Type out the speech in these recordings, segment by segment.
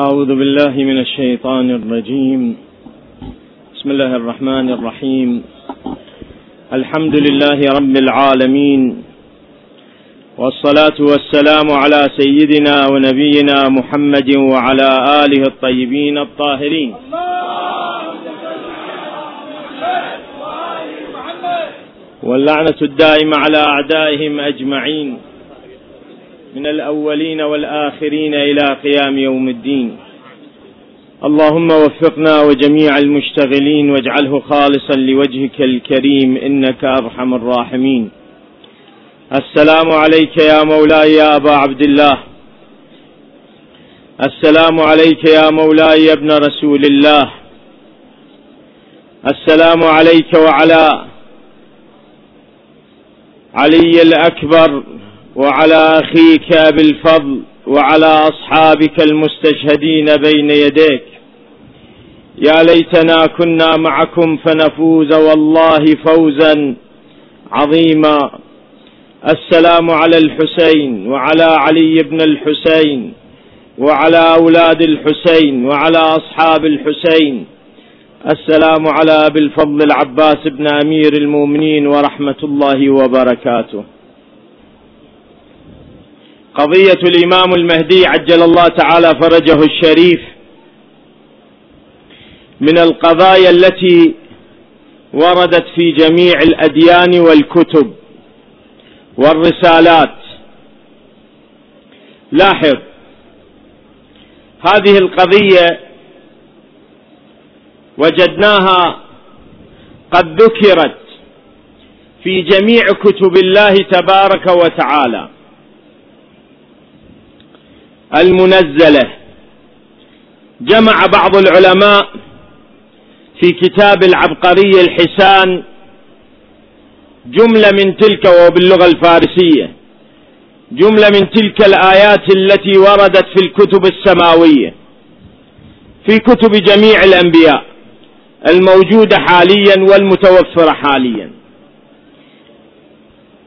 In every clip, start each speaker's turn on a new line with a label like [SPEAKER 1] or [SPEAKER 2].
[SPEAKER 1] أعوذ بالله من الشيطان الرجيم. بسم الله الرحمن الرحيم. الحمد لله رب العالمين. والصلاة والسلام على سيدنا ونبينا محمد وعلى آله الطيبين الطاهرين. واللعنة الدائمة على أعدائهم أجمعين. من الأولين والآخرين إلى قيام يوم الدين. اللهم وفقنا وجميع المشتغلين واجعله خالصا لوجهك الكريم إنك أرحم الراحمين. السلام عليك يا مولاي يا أبا عبد الله. السلام عليك يا مولاي يا ابن رسول الله. السلام عليك وعلى علي الأكبر وعلى أخيك أبي الفضل وعلى أصحابك المستشهدين بين يديك. يا ليتنا كنا معكم فنفوز والله فوزا عظيما. السلام على الحسين وعلى علي بن الحسين وعلى أولاد الحسين وعلى أصحاب الحسين. السلام على أبي الفضل العباس بن أمير المؤمنين ورحمة الله وبركاته. قضية الإمام المهدي عجل الله تعالى فرجه الشريف من القضايا التي وردت في جميع الأديان والكتب والرسالات. لاحظ هذه القضية وجدناها قد ذكرت في جميع كتب الله تبارك وتعالى. المنزلة. جمع بعض العلماء في كتاب العبقري الحسان جملة من تلك وباللغة الفارسية. جملة من تلك الآيات التي وردت في الكتب السماوية. في كتب جميع الأنبياء الموجودة حاليا والمتوفرة حاليا.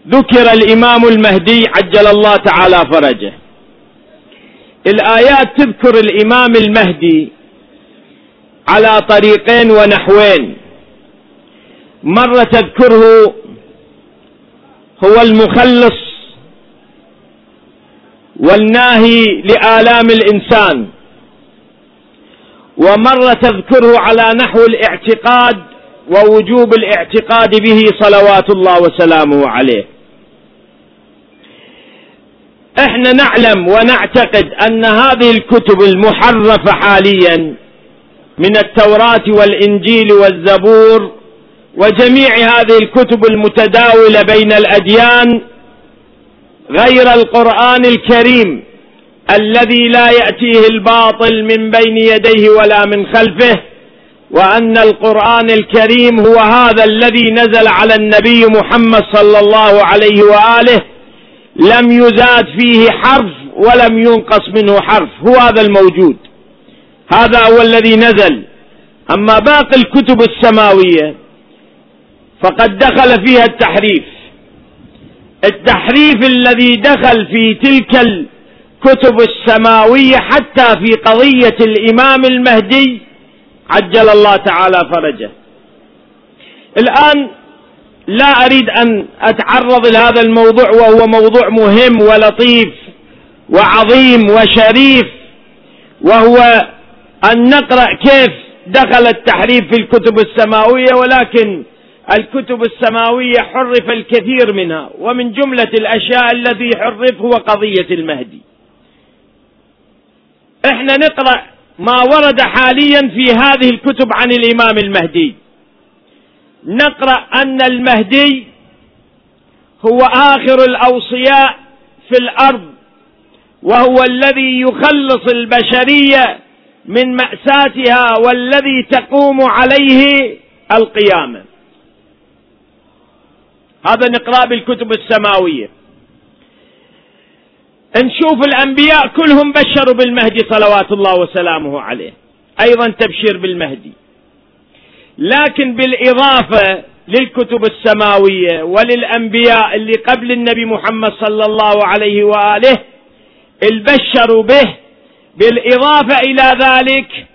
[SPEAKER 1] ذكر الإمام المهدي عجل الله تعالى فرجه. الآيات تذكر الإمام المهدي على طريقين ونحوين. مرة تذكره هو المخلص والناهي لآلام الإنسان. ومرة تذكره على نحو الاعتقاد ووجوب الاعتقاد به صلوات الله وسلامه عليه. إحنا نعلم ونعتقد أن هذه الكتب المحرفة حاليا من التوراة والإنجيل والزبور وجميع هذه الكتب المتداولة بين الأديان غير القرآن الكريم الذي لا يأتيه الباطل من بين يديه ولا من خلفه وأن القرآن الكريم هو هذا الذي نزل على النبي محمد صلى الله عليه وآله لم يزاد فيه حرف ولم ينقص منه حرف. هو هذا الموجود. هذا هو الذي نزل. أما باقي الكتب السماوية فقد دخل فيها التحريف. التحريف الذي دخل في تلك الكتب السماوية حتى في قضية الإمام المهدي عجل الله تعالى فرجه. الآن لا أريد أن أتعرض لهذا الموضوع وهو موضوع مهم ولطيف وعظيم وشريف وهو أن نقرأ كيف دخل التحريف في الكتب السماوية ولكن الكتب السماوية حرف الكثير منها ومن جملة الأشياء الذي حرف هو قضية المهدي. إحنا نقرأ ما ورد حاليا في هذه الكتب عن الإمام المهدي. نقرأ أن المهدي هو آخر الأوصياء في الأرض وهو الذي يخلص البشرية من مأساتها والذي تقوم عليه القيامة. هذا نقرأ بالكتب السماوية. نشوف الأنبياء كلهم بشروا بالمهدي صلوات الله وسلامه عليه. أيضا تبشير بالمهدي. لكن بالإضافة للكتب السماوية وللأنبياء اللي قبل النبي محمد صلى الله عليه وآله البشروا به بالإضافة إلى ذلك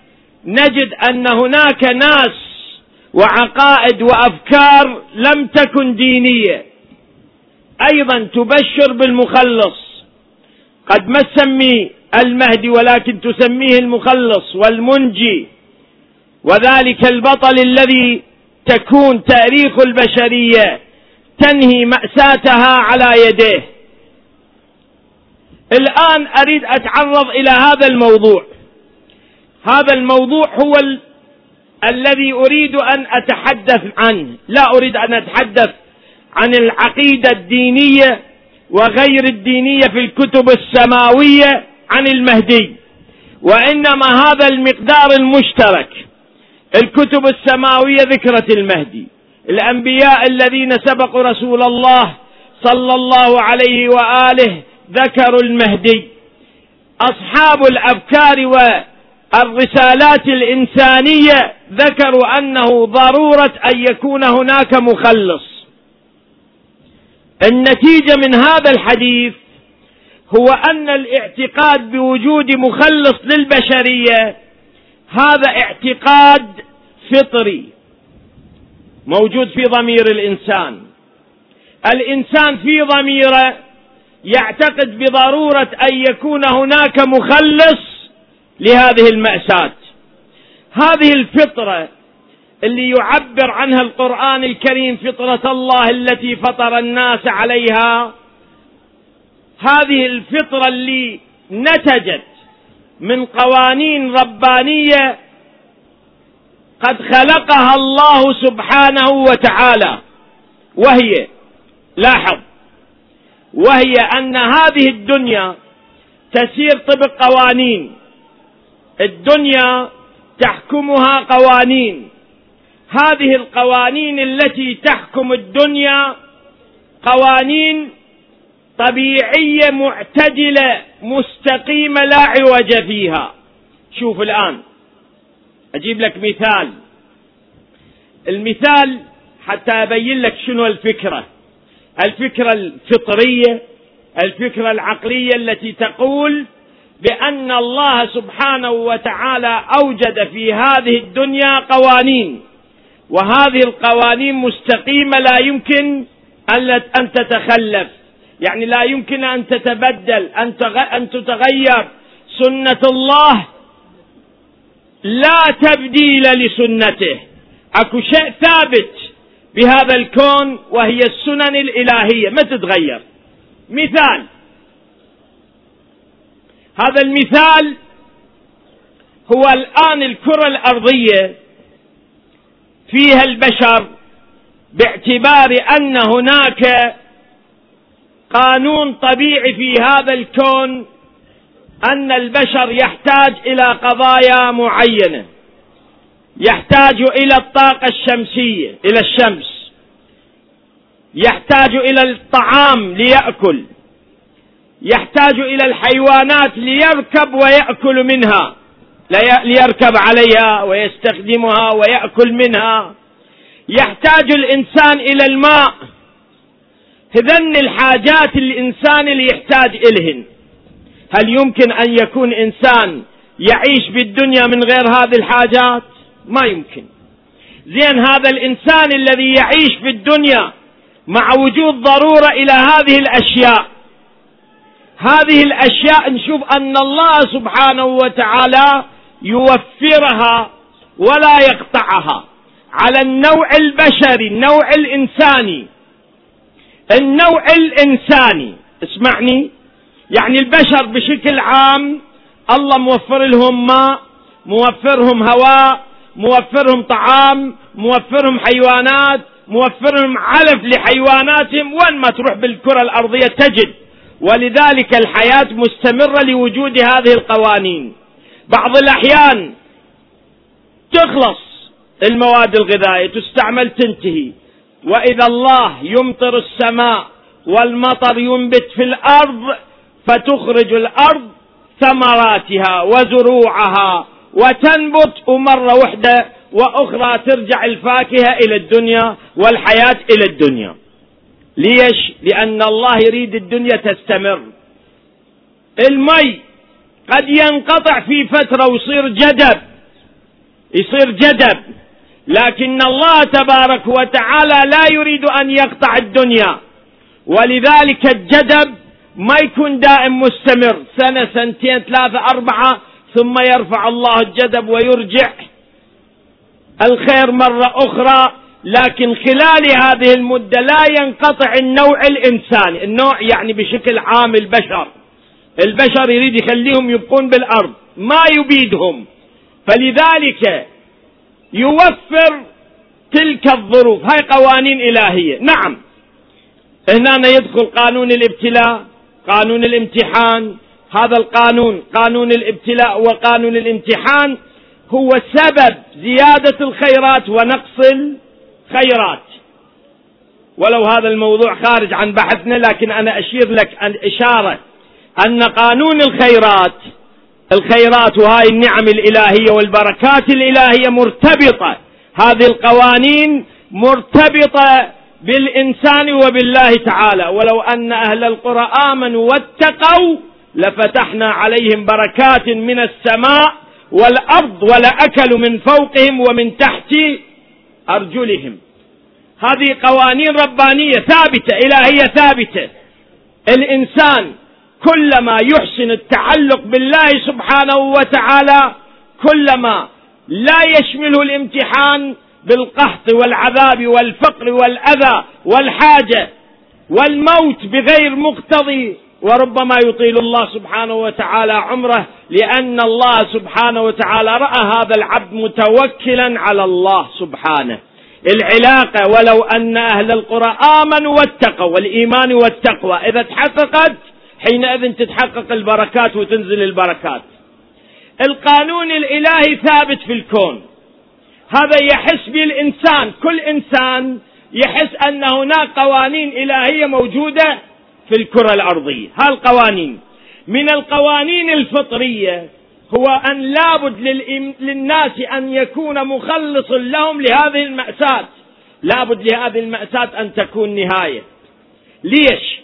[SPEAKER 1] نجد أن هناك ناس وعقائد وأفكار لم تكن دينية. أيضا تبشر بالمخلص. قد ما تسمي المهدي ولكن تسميه المخلص والمنجي. وذلك البطل الذي تكون تاريخ البشرية تنهي مأساتها على يديه. الآن أريد أتعرض إلى هذا الموضوع. هذا الموضوع هو ال... الذي أريد أن أتحدث عنه. لا أريد أن أتحدث عن العقيدة الدينية وغير الدينية في الكتب السماوية عن المهدي. وإنما هذا المقدار المشترك. الكتب السماوية ذكرت المهدي. الأنبياء الذين سبقوا رسول الله صلى الله عليه وآله ذكروا المهدي. أصحاب الأفكار والرسالات الإنسانية ذكروا أنه ضرورة أن يكون هناك مخلص. النتيجة من هذا الحديث هو أن الاعتقاد بوجود مخلص للبشرية هذا اعتقاد فطري موجود في ضمير الإنسان. الإنسان في ضميره يعتقد بضرورة أن يكون هناك مخلص لهذه المأساة. هذه الفطرة اللي يعبر عنها القرآن الكريم فطرة الله التي فطر الناس عليها هذه الفطرة اللي نتجت من قوانين ربانية قد خلقها الله سبحانه وتعالى وهي لاحظ وهي أن هذه الدنيا تسير طبق قوانين. الدنيا تحكمها قوانين. هذه القوانين التي تحكم الدنيا قوانين طبيعية معتدلة. مستقيمه لا عوج فيها. شوف الآن. أجيب لك مثال. المثال حتى أبين لك شنو الفكرة. الفكرة الفطرية الفكرة العقلية التي تقول بأن الله سبحانه وتعالى أوجد في هذه الدنيا قوانين. وهذه القوانين مستقيمة لا يمكن أن تتخلف. يعني لا يمكن أن تتبدل أن أن تتغير. سنة الله لا تبديل لسنته. أكو شيء ثابت بهذا الكون وهي السنن الإلهية. ما تتغير؟ مثال. هذا المثال هو الآن الكرة الأرضية فيها البشر باعتبار أن هناك قانون طبيعي في هذا الكون أن البشر يحتاج إلى قضايا معينة. يحتاج إلى الطاقة الشمسية إلى الشمس. يحتاج إلى الطعام ليأكل. يحتاج إلى الحيوانات ليركب ويأكل منها. ليركب عليها ويستخدمها ويأكل منها. يحتاج الإنسان إلى الماء. هذن الحاجات الإنسان اللي يحتاج إلهن. هل يمكن أن يكون إنسان يعيش بالدنيا من غير هذه الحاجات؟ ما يمكن. زين هذا الإنسان الذي يعيش في الدنيا مع وجود ضرورة إلى هذه الأشياء. هذه الأشياء نشوف أن الله سبحانه وتعالى يوفرها ولا يقطعها. على النوع البشري النوع الإنساني النوع الإنساني. اسمعني. يعني البشر بشكل عام الله موفر لهم ماء موفرهم هواء موفرهم طعام موفرهم حيوانات موفرهم علف لحيواناتهم. وين ما تروح بالكرة الأرضية تجد. ولذلك الحياة مستمرة لوجود هذه القوانين. بعض الأحيان تخلص المواد الغذائية تستعمل تنتهي. وإذا الله يمطر السماء والمطر ينبت في الأرض فتخرج الأرض ثمراتها وزروعها وتنبت ومرة واحدة وأخرى ترجع الفاكهة إلى الدنيا والحياة إلى الدنيا. ليش؟ لأن الله يريد الدنيا تستمر. المي قد ينقطع في فترة ويصير جدب. يصير جدب. لكن الله تبارك وتعالى لا يريد أن يقطع الدنيا. ولذلك الجدب ما يكون دائم مستمر. سنة سنتين ثلاثة أربعة ثم يرفع الله الجدب ويرجع. الخير مرة أخرى لكن خلال هذه المدة لا ينقطع النوع الإنساني. النوع يعني بشكل عام البشر. البشر يريد يخليهم يبقون بالأرض. ما يبيدهم. فلذلك يوفر تلك الظروف. هاي قوانين إلهية. نعم. هنا يدخل قانون الابتلاء قانون الامتحان. هذا القانون قانون الابتلاء وقانون الامتحان هو سبب زيادة الخيرات ونقص الخيرات. ولو هذا الموضوع خارج عن بحثنا لكن أنا أشير لك أن إشارة أن قانون الخيرات الخيرات وهاي النعم الإلهية والبركات الإلهية مرتبطة. هذه القوانين مرتبطة بالإنسان وبالله تعالى. ولو أن أهل القرى آمنوا واتقوا لفتحنا عليهم بركات من السماء والأرض ولأكلوا من فوقهم ومن تحت أرجلهم. هذه قوانين ربانية ثابتة إلهية ثابتة. الإنسان كلما يحسن التعلق بالله سبحانه وتعالى كلما لا يشمله الامتحان بالقحط والعذاب والفقر والأذى والحاجة والموت بغير مقتضي وربما يطيل الله سبحانه وتعالى عمره لأن الله سبحانه وتعالى رأى هذا العبد متوكلا على الله سبحانه. العلاقة ولو أن أهل القرى آمنوا واتقوا والإيمان والتقوى إذا تحققت حينئذ تتحقق البركات وتنزل البركات. القانون الإلهي ثابت في الكون. هذا يحس به الانسان كل إنسان يحس أن هناك قوانين إلهية موجودة في الكرة الأرضية. هالقوانين من القوانين الفطرية هو أن لابد للناس أن يكون مخلص لهم لهذه المأساة. لابد لهذه المأساة أن تكون نهاية. ليش؟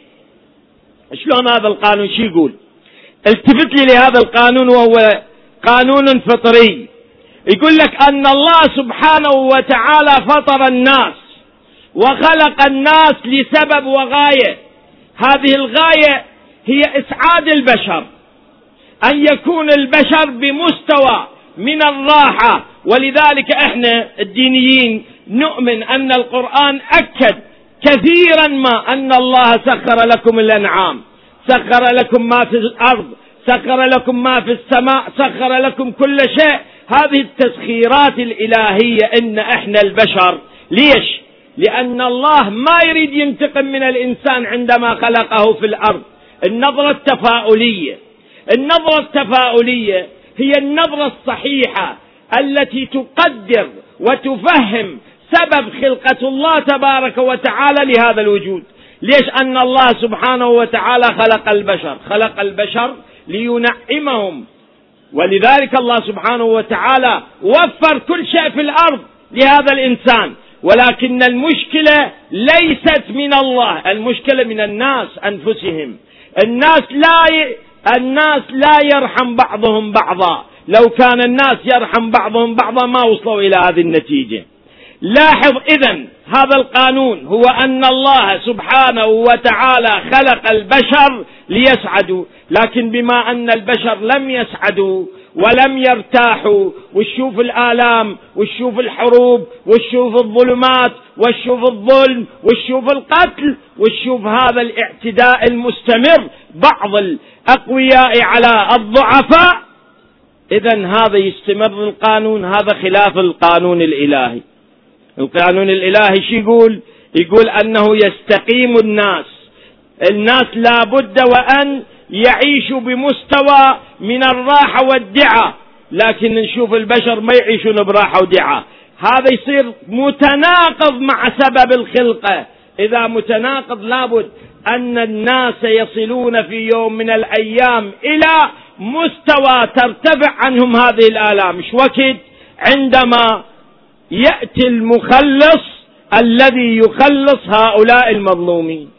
[SPEAKER 1] شلون هذا القانون؟ شو يقول؟ التفت لي لهذا القانون وهو قانون فطري. يقول لك أن الله سبحانه وتعالى فطر الناس وخلق الناس لسبب وغاية. هذه الغاية هي إسعاد البشر. أن يكون البشر بمستوى من الراحة. ولذلك إحنا الدينيين نؤمن أن القرآن أكد كثيرا ما أن الله سخر لكم الأنعام سخر لكم ما في الأرض سخر لكم ما في السماء سخر لكم كل شيء. هذه التسخيرات الإلهية إن إحنا البشر. ليش؟ لأن الله ما يريد ينتقم من الإنسان عندما خلقه في الأرض. النظرة التفاؤلية النظرة التفاؤلية هي النظرة الصحيحة التي تقدر وتفهم سبب خلقة الله تبارك وتعالى لهذا الوجود. ليش؟ أن الله سبحانه وتعالى خلق البشر. خلق البشر لينعمهم. ولذلك الله سبحانه وتعالى وفر كل شيء في الأرض لهذا الإنسان. ولكن المشكلة ليست من الله المشكلة من الناس أنفسهم. الناس لا ي... الناس لا يرحم بعضهم بعضا. لو كان الناس يرحم بعضهم بعضا ما وصلوا إلى هذه النتيجة. لاحظ اذا هذا القانون هو أن الله سبحانه وتعالى خلق البشر ليسعدوا لكن بما أن البشر لم يسعدوا ولم يرتاحوا وشوف الآلام وشوف الحروب وشوف الظلمات وشوف الظلم وشوف القتل وشوف هذا الاعتداء المستمر بعض الأقوياء على الضعفاء. إذا هذا يستمر القانون هذا خلاف القانون الإلهي. القانون الإلهي شو يقول؟ يقول أنه يستقيم الناس. الناس لا بد وأن يعيشوا بمستوى من الراحة والدعة لكن نشوف البشر ما يعيشون براحة ودعة هذا يصير متناقض مع سبب الخلقة. إذا متناقض لابد أن الناس يصلون في يوم من الأيام إلى مستوى ترتفع عنهم هذه الآلام. مش وقت عندما يأتي المخلص الذي يخلص هؤلاء المظلومين.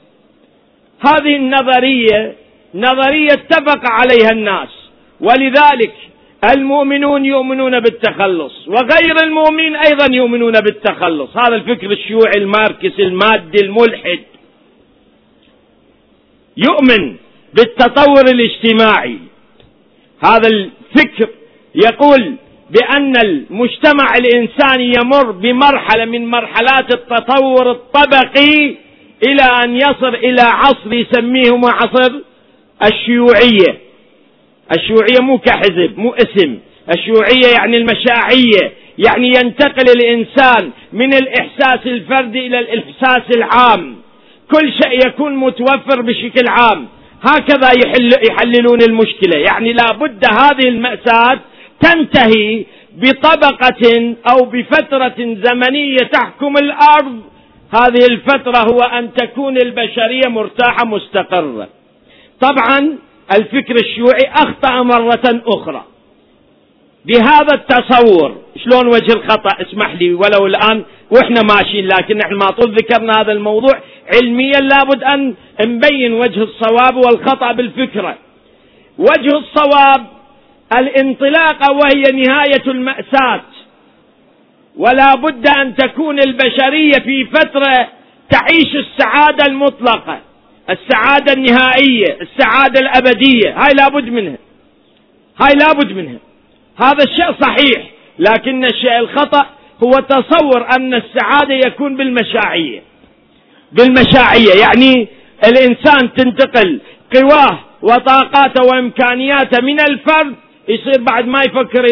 [SPEAKER 1] هذه النظرية نظرية اتفق عليها الناس. ولذلك المؤمنون يؤمنون بالتخلص وغير المؤمنين أيضا يؤمنون بالتخلص. هذا الفكر الشيوعي الماركسي المادي الملحد. يؤمن بالتطور الاجتماعي. هذا الفكر يقول بأن المجتمع الإنساني يمر بمرحلة من مرحلات التطور الطبقي إلى أن يصل إلى عصر يسميه عصر الشيوعية. الشيوعية مو كحزب مو اسم. الشيوعية يعني المشاعية يعني ينتقل الإنسان من الإحساس الفردي إلى الإحساس العام. كل شيء يكون متوفر بشكل عام. هكذا يحل يحللون المشكلة. يعني لابد هذه المأساة تنتهي بطبقة أو بفترة زمنية تحكم الأرض. هذه الفترة هو أن تكون البشرية مرتاحة مستقرة. طبعا الفكر الشيوعي أخطأ مرة أخرى. بهذا التصور شلون وجه الخطأ؟ اسمح لي ولو الآن وإحنا ماشيين لكن إحنا ما طول ذكرنا هذا الموضوع. علميا لابد أن نبين وجه الصواب والخطأ بالفكرة. وجه الصواب الانطلاقه وهي نهاية المأساة. ولا بد أن تكون البشرية في فترة تعيش السعادة المطلقة السعادة النهائية السعادة الأبدية. هاي لابد منها. هاي لابد منها. هذا الشيء صحيح لكن الشيء الخطأ هو تصور أن السعادة يكون بالمشاعيه بالمشاعيه يعني الإنسان تنتقل قواه وطاقاته وإمكانياته من الفرد يصير بعد ما يفكر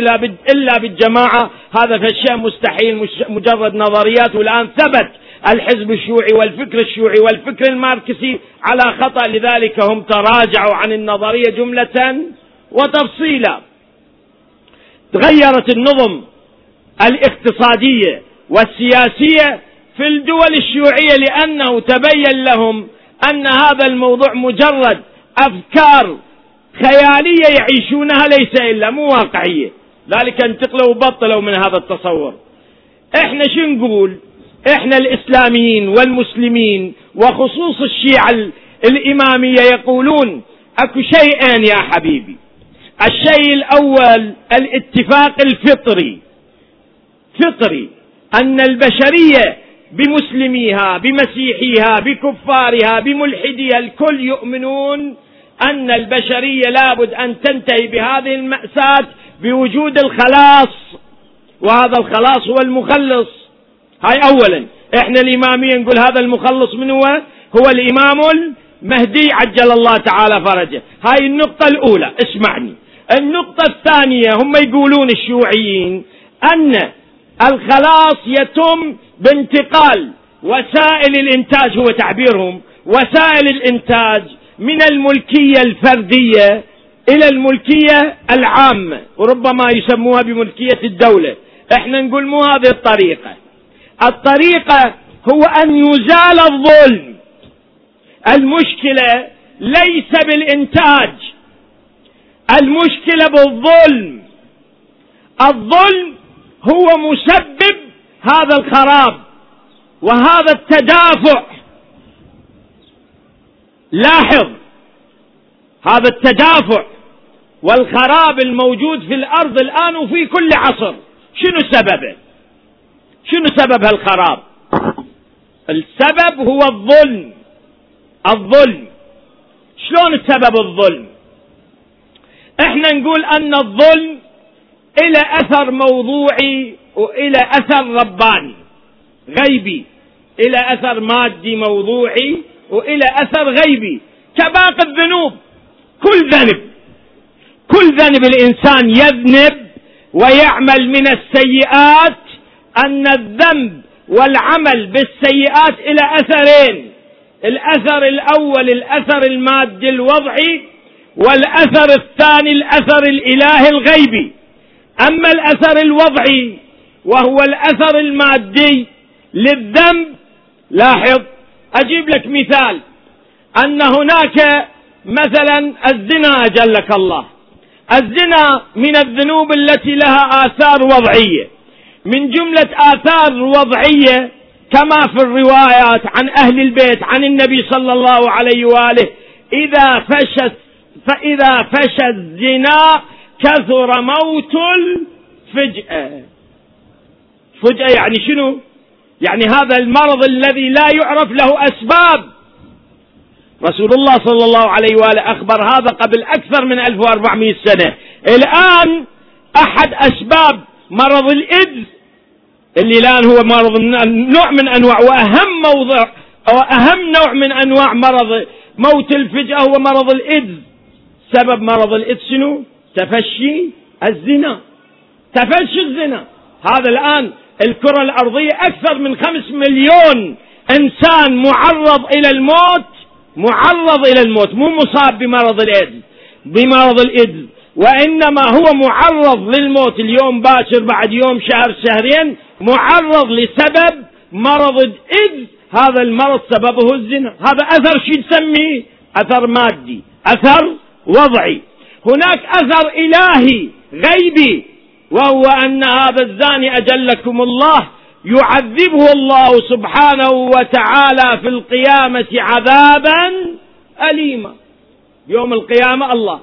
[SPEAKER 1] إلا بالجماعة. هذا فالشيء مستحيل مجرد نظريات. والآن ثبت الحزب الشيوعي والفكر الشيوعي والفكر الماركسي على خطأ. لذلك هم تراجعوا عن النظرية جملة وتفصيلا. تغيرت النظم الاقتصادية والسياسية في الدول الشيوعية لأنه تبين لهم أن هذا الموضوع مجرد أفكار خيالية يعيشونها ليس إلا مو واقعية. ذلك انتقلوا وبطلوا من هذا التصور. إحنا شو نقول؟ إحنا الإسلاميين والمسلمين وخصوص الشيعة الإمامية يقولون أكو شيئين يا حبيبي. الشيء الأول الاتفاق الفطري. فطري. أن البشرية بمسلميها بمسيحيها بكفارها بملحديها الكل يؤمنون أن البشرية لابد أن تنتهي بهذه المأساة بوجود الخلاص وهذا الخلاص هو المخلص. هاي اولا. إحنا الإمامية نقول هذا المخلص من هو؟ هو الإمام المهدي عجل الله تعالى فرجه. هاي النقطة الأولى. اسمعني. النقطة الثانية هم يقولون الشيوعيين أن الخلاص يتم بانتقال وسائل الإنتاج هو تعبيرهم. وسائل الإنتاج من الملكية الفردية إلى الملكية العامة وربما يسموها بملكية الدولة. إحنا نقول مو هذه الطريقة. الطريقة هو أن يزال الظلم. المشكلة ليس بالإنتاج. المشكلة بالظلم. الظلم هو مسبب هذا الخراب وهذا التدافع. لاحظ هذا التدافع والخراب الموجود في الأرض الآن وفي كل عصر. شنو سببه؟ شنو سبب هالخراب؟ السبب هو الظلم. الظلم. شلون السبب الظلم؟ إحنا نقول أن الظلم إلى أثر موضوعي وإلى أثر رباني غيبي إلى أثر مادي موضوعي وإلى أثر غيبي كباقي الذنوب. كل ذنب كل ذنب الإنسان يذنب ويعمل من السيئات أن الذنب والعمل بالسيئات إلى أثرين الأثر الأول الأثر المادي الوضعي والأثر الثاني الأثر الإلهي الغيبي. أما الأثر الوضعي وهو الأثر المادي للذنب لاحظ أجيب لك مثال. أن هناك مثلا الزنا أجلك الله. الزنا من الذنوب التي لها آثار وضعية. من جملة آثار وضعية كما في الروايات عن أهل البيت عن النبي صلى الله عليه وآله إذا فشت فإذا فشى الزنا كثر موت الفجأة. فجأة يعني شنو؟ يعني هذا المرض الذي لا يعرف له أسباب. رسول الله صلى الله عليه وآله أخبر هذا قبل أكثر من 1400 سنة. الآن أحد أسباب مرض الإيدز اللي الآن هو مرض نوع من أنواع وأهم موضع وأهم نوع من أنواع مرض موت الفجأة هو مرض الإيدز سبب مرض الإيدز شنو؟ تفشي الزنا. تفشي الزنا. هذا الآن الكرة الأرضية أكثر من خمس مليون إنسان معرض إلى الموت معرض إلى الموت مو مصاب بمرض الإيدز بمرض الإيدز وإنما هو معرض للموت اليوم باكر بعد يوم شهر شهرين معرض لسبب مرض الإيدز هذا المرض سببه الزنا. هذا أثر شو تسميه أثر مادي أثر وضعي. هناك أثر إلهي غيبي. وهو أن هذا الزاني أجلكم الله يعذبه الله سبحانه وتعالى في القيامة عذابا أليما. يوم القيامة الله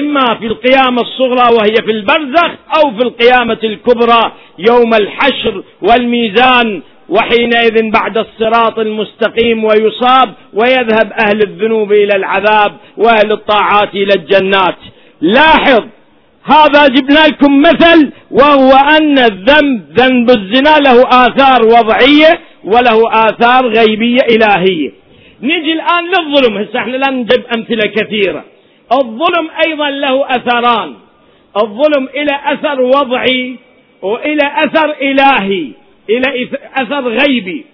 [SPEAKER 1] إما في القيامة الصغرى وهي في البرزخ أو في القيامة الكبرى يوم الحشر والميزان وحينئذ بعد الصراط المستقيم ويصاب ويذهب أهل الذنوب إلى العذاب وأهل الطاعات إلى الجنات. لاحظ هذا جبنا لكم مثل وهو أن الذنب ذنب الزنا له آثار وضعية وله آثار غيبية إلهية. نجي الآن للظلم. هسه إحنا لا نجيب أمثلة كثيرة. الظلم أيضا له أثران. الظلم إلى أثر وضعي وإلى أثر إلهي إلى أثر غيبي.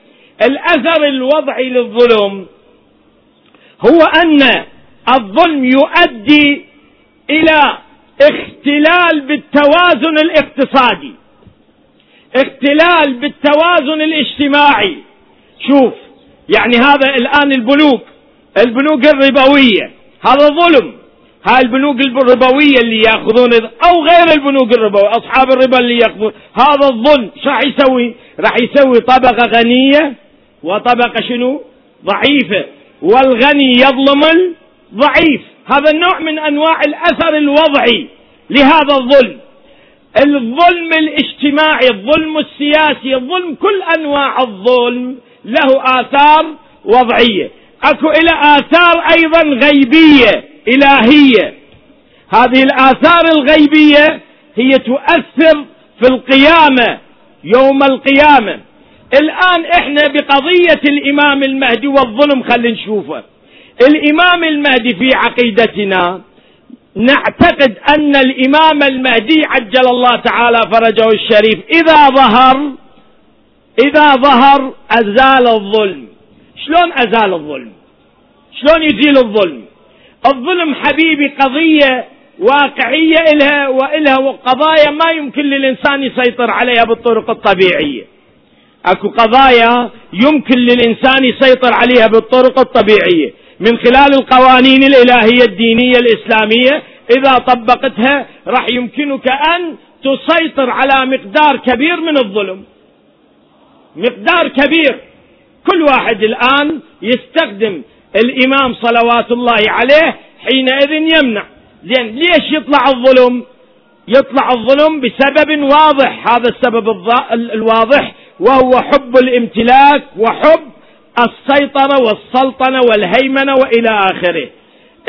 [SPEAKER 1] الأثر الوضعي للظلم هو أن الظلم يؤدي إلى اختلال بالتوازن الاقتصادي اختلال بالتوازن الاجتماعي. شوف يعني هذا الآن البنوك البنوك الربوية هذا ظلم. هاي البنوك الربوية اللي ياخذون أو غير البنوك الربوية أصحاب الربا اللي ياخذون. هذا الظلم شو راح يسوي؟ راح يسوي طبقة غنية وطبقة شنو؟ ضعيفة. والغني يظلم الضعيف. هذا النوع من أنواع الأثر الوضعي لهذا الظلم. الظلم الاجتماعي الظلم السياسي الظلم كل أنواع الظلم له آثار وضعية. أكو إلى آثار أيضا غيبية إلهية. هذه الآثار الغيبية هي تؤثر في القيامة يوم القيامة. الآن إحنا بقضية الإمام المهدي والظلم خلينا نشوفه. الإمام المهدي في عقيدتنا نعتقد أن الإمام المهدي عجل الله تعالى فرجه الشريف. إذا ظهر إذا ظهر أزال الظلم. شلون أزال الظلم؟ شلون يزيل الظلم؟ الظلم حبيبي قضية واقعية إلها وإلها قضايا ما يمكن للإنسان يسيطر عليها بالطرق الطبيعية. أكو قضايا يمكن للإنسان يسيطر عليها بالطرق الطبيعية. من خلال القوانين الإلهية الدينية الإسلامية إذا طبقتها راح يمكنك أن تسيطر على مقدار كبير من الظلم. مقدار كبير. كل واحد الآن يستخدم الإمام صلوات الله عليه حينئذ يمنع. زين ليش يطلع الظلم؟ يطلع الظلم بسبب واضح. هذا السبب الواضح وهو حب الامتلاك وحب السيطرة والسلطنة والهيمنة وإلى آخره.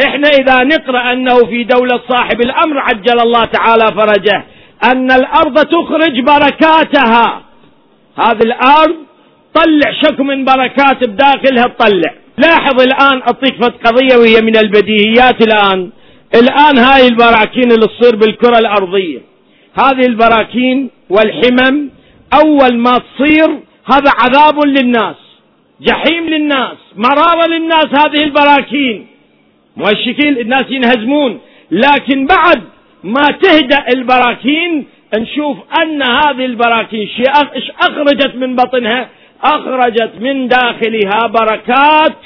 [SPEAKER 1] إحنا إذا نقرأ أنه في دولة صاحب الأمر عجل الله تعالى فرجه أن الأرض تخرج بركاتها. هذه الأرض طلع شك من بركات بداخلها تطلع. لاحظ الآن أعطيك قضية وهي من البديهيات الآن. الآن هاي البراكين اللي تصير بالكرة الأرضية. هذه البراكين والحمم أول ما تصير هذا عذاب للناس. جحيم للناس مرارة للناس هذه البراكين. والشكل الناس ينهزمون لكن بعد ما تهدأ البراكين نشوف أن هذه البراكين شيء أخرجت من بطنها؟ أخرجت من داخلها بركات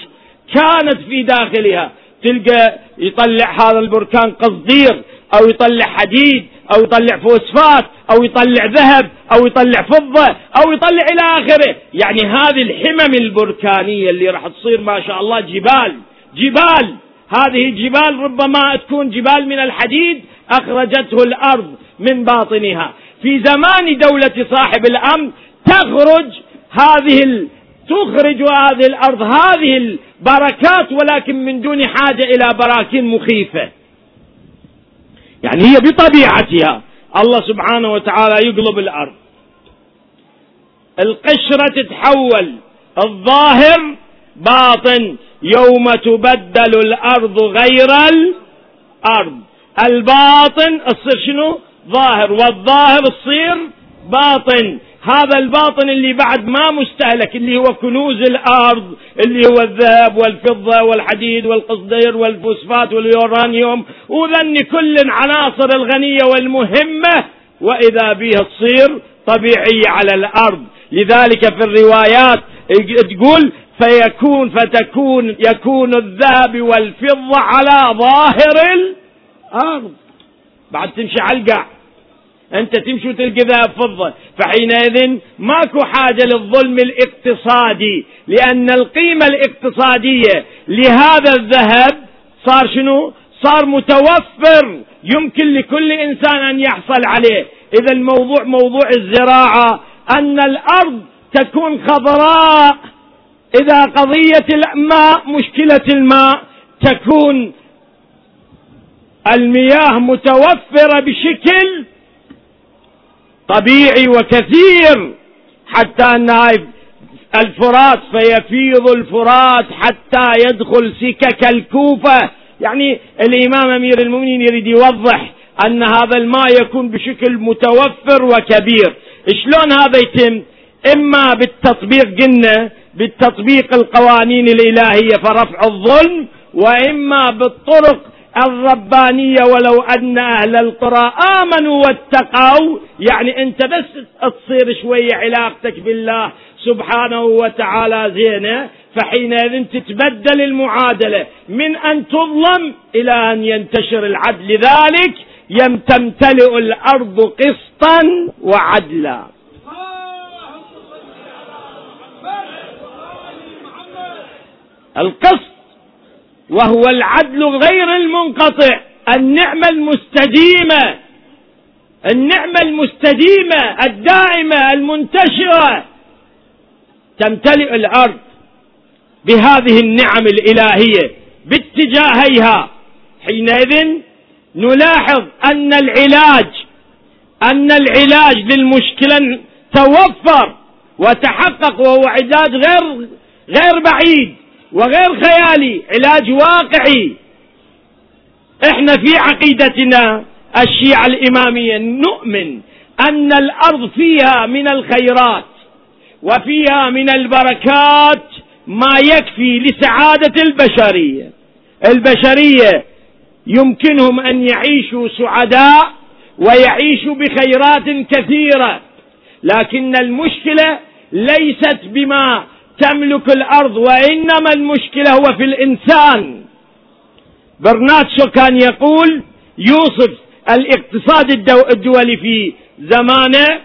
[SPEAKER 1] كانت في داخلها. تلقى يطلع هذا البركان قصدير أو يطلع حديد أو يطلع فوسفات أو يطلع ذهب أو يطلع فضة أو يطلع إلى آخره. يعني هذه الحمم البركانية اللي راح تصير ما شاء الله جبال جبال. هذه الجبال ربما تكون جبال من الحديد أخرجته الأرض من باطنها. في زمان دولة صاحب الأمر تخرج هذه تخرج هذه الأرض هذه البركات ولكن من دون حاجة إلى براكين مخيفة. يعني هي بطبيعتها. الله سبحانه وتعالى يقلب الأرض. القشرة تتحول. الظاهر باطن. يوم تبدل الأرض غير الأرض. الباطن تصير شنو؟ ظاهر. والظاهر تصير باطن. هذا الباطن اللي بعد ما مستهلك اللي هو كنوز الأرض اللي هو الذهب والفضة والحديد والقصدير والفوسفات واليورانيوم وذن كل العناصر الغنية والمهمة وإذا بها تصير طبيعية على الأرض. لذلك في الروايات تقول فيكون فتكون يكون الذهب والفضة على ظاهر الأرض. بعد تمشي على القاع أنت تمشي وتلقى ذهب فضة فحينئذ ماكو حاجة للظلم الاقتصادي لأن القيمة الاقتصادية لهذا الذهب صار شنو؟ صار متوفر. يمكن لكل إنسان أن يحصل عليه. إذا الموضوع موضوع الزراعة أن الأرض تكون خضراء. إذا قضية الماء مشكلة الماء تكون المياه متوفرة بشكل طبيعي وكثير حتى أن الفرات فيفيض الفرات حتى يدخل سكك الكوفة. يعني الإمام أمير المؤمنين يريد يوضح أن هذا الماء يكون بشكل متوفر وكبير. شلون هذا يتم؟ إما بالتطبيق قلنا بالتطبيق القوانين الإلهية فرفع الظلم وإما بالطرق الربانية ولو أن أهل القرى آمنوا واتقوا. يعني أنت بس تصير شوية علاقتك بالله سبحانه وتعالى زينة فحينئذ تتبدل المعادلة. من أن تظلم إلى أن ينتشر العدل. لذلك تمتلئ الأرض قسطا وعدلا. القسط وهو العدل غير المنقطع. النعمة المستديمة. النعمة المستديمة الدائمة المنتشرة. تمتلئ الأرض بهذه النعم الإلهية باتجاهيها. حينئذ نلاحظ أن العلاج أن العلاج للمشكلة توفر وتحقق وهو علاج غير غير بعيد. وغير خيالي علاج واقعي. إحنا في عقيدتنا الشيعة الإمامية نؤمن أن الأرض فيها من الخيرات وفيها من البركات ما يكفي لسعادة البشرية. البشرية يمكنهم أن يعيشوا سعداء ويعيشوا بخيرات كثيرة لكن المشكلة ليست بما تملك الأرض وإنما المشكلة هو في الإنسان. برناتشو كان يقول يوصف الاقتصاد الدولي في زمانه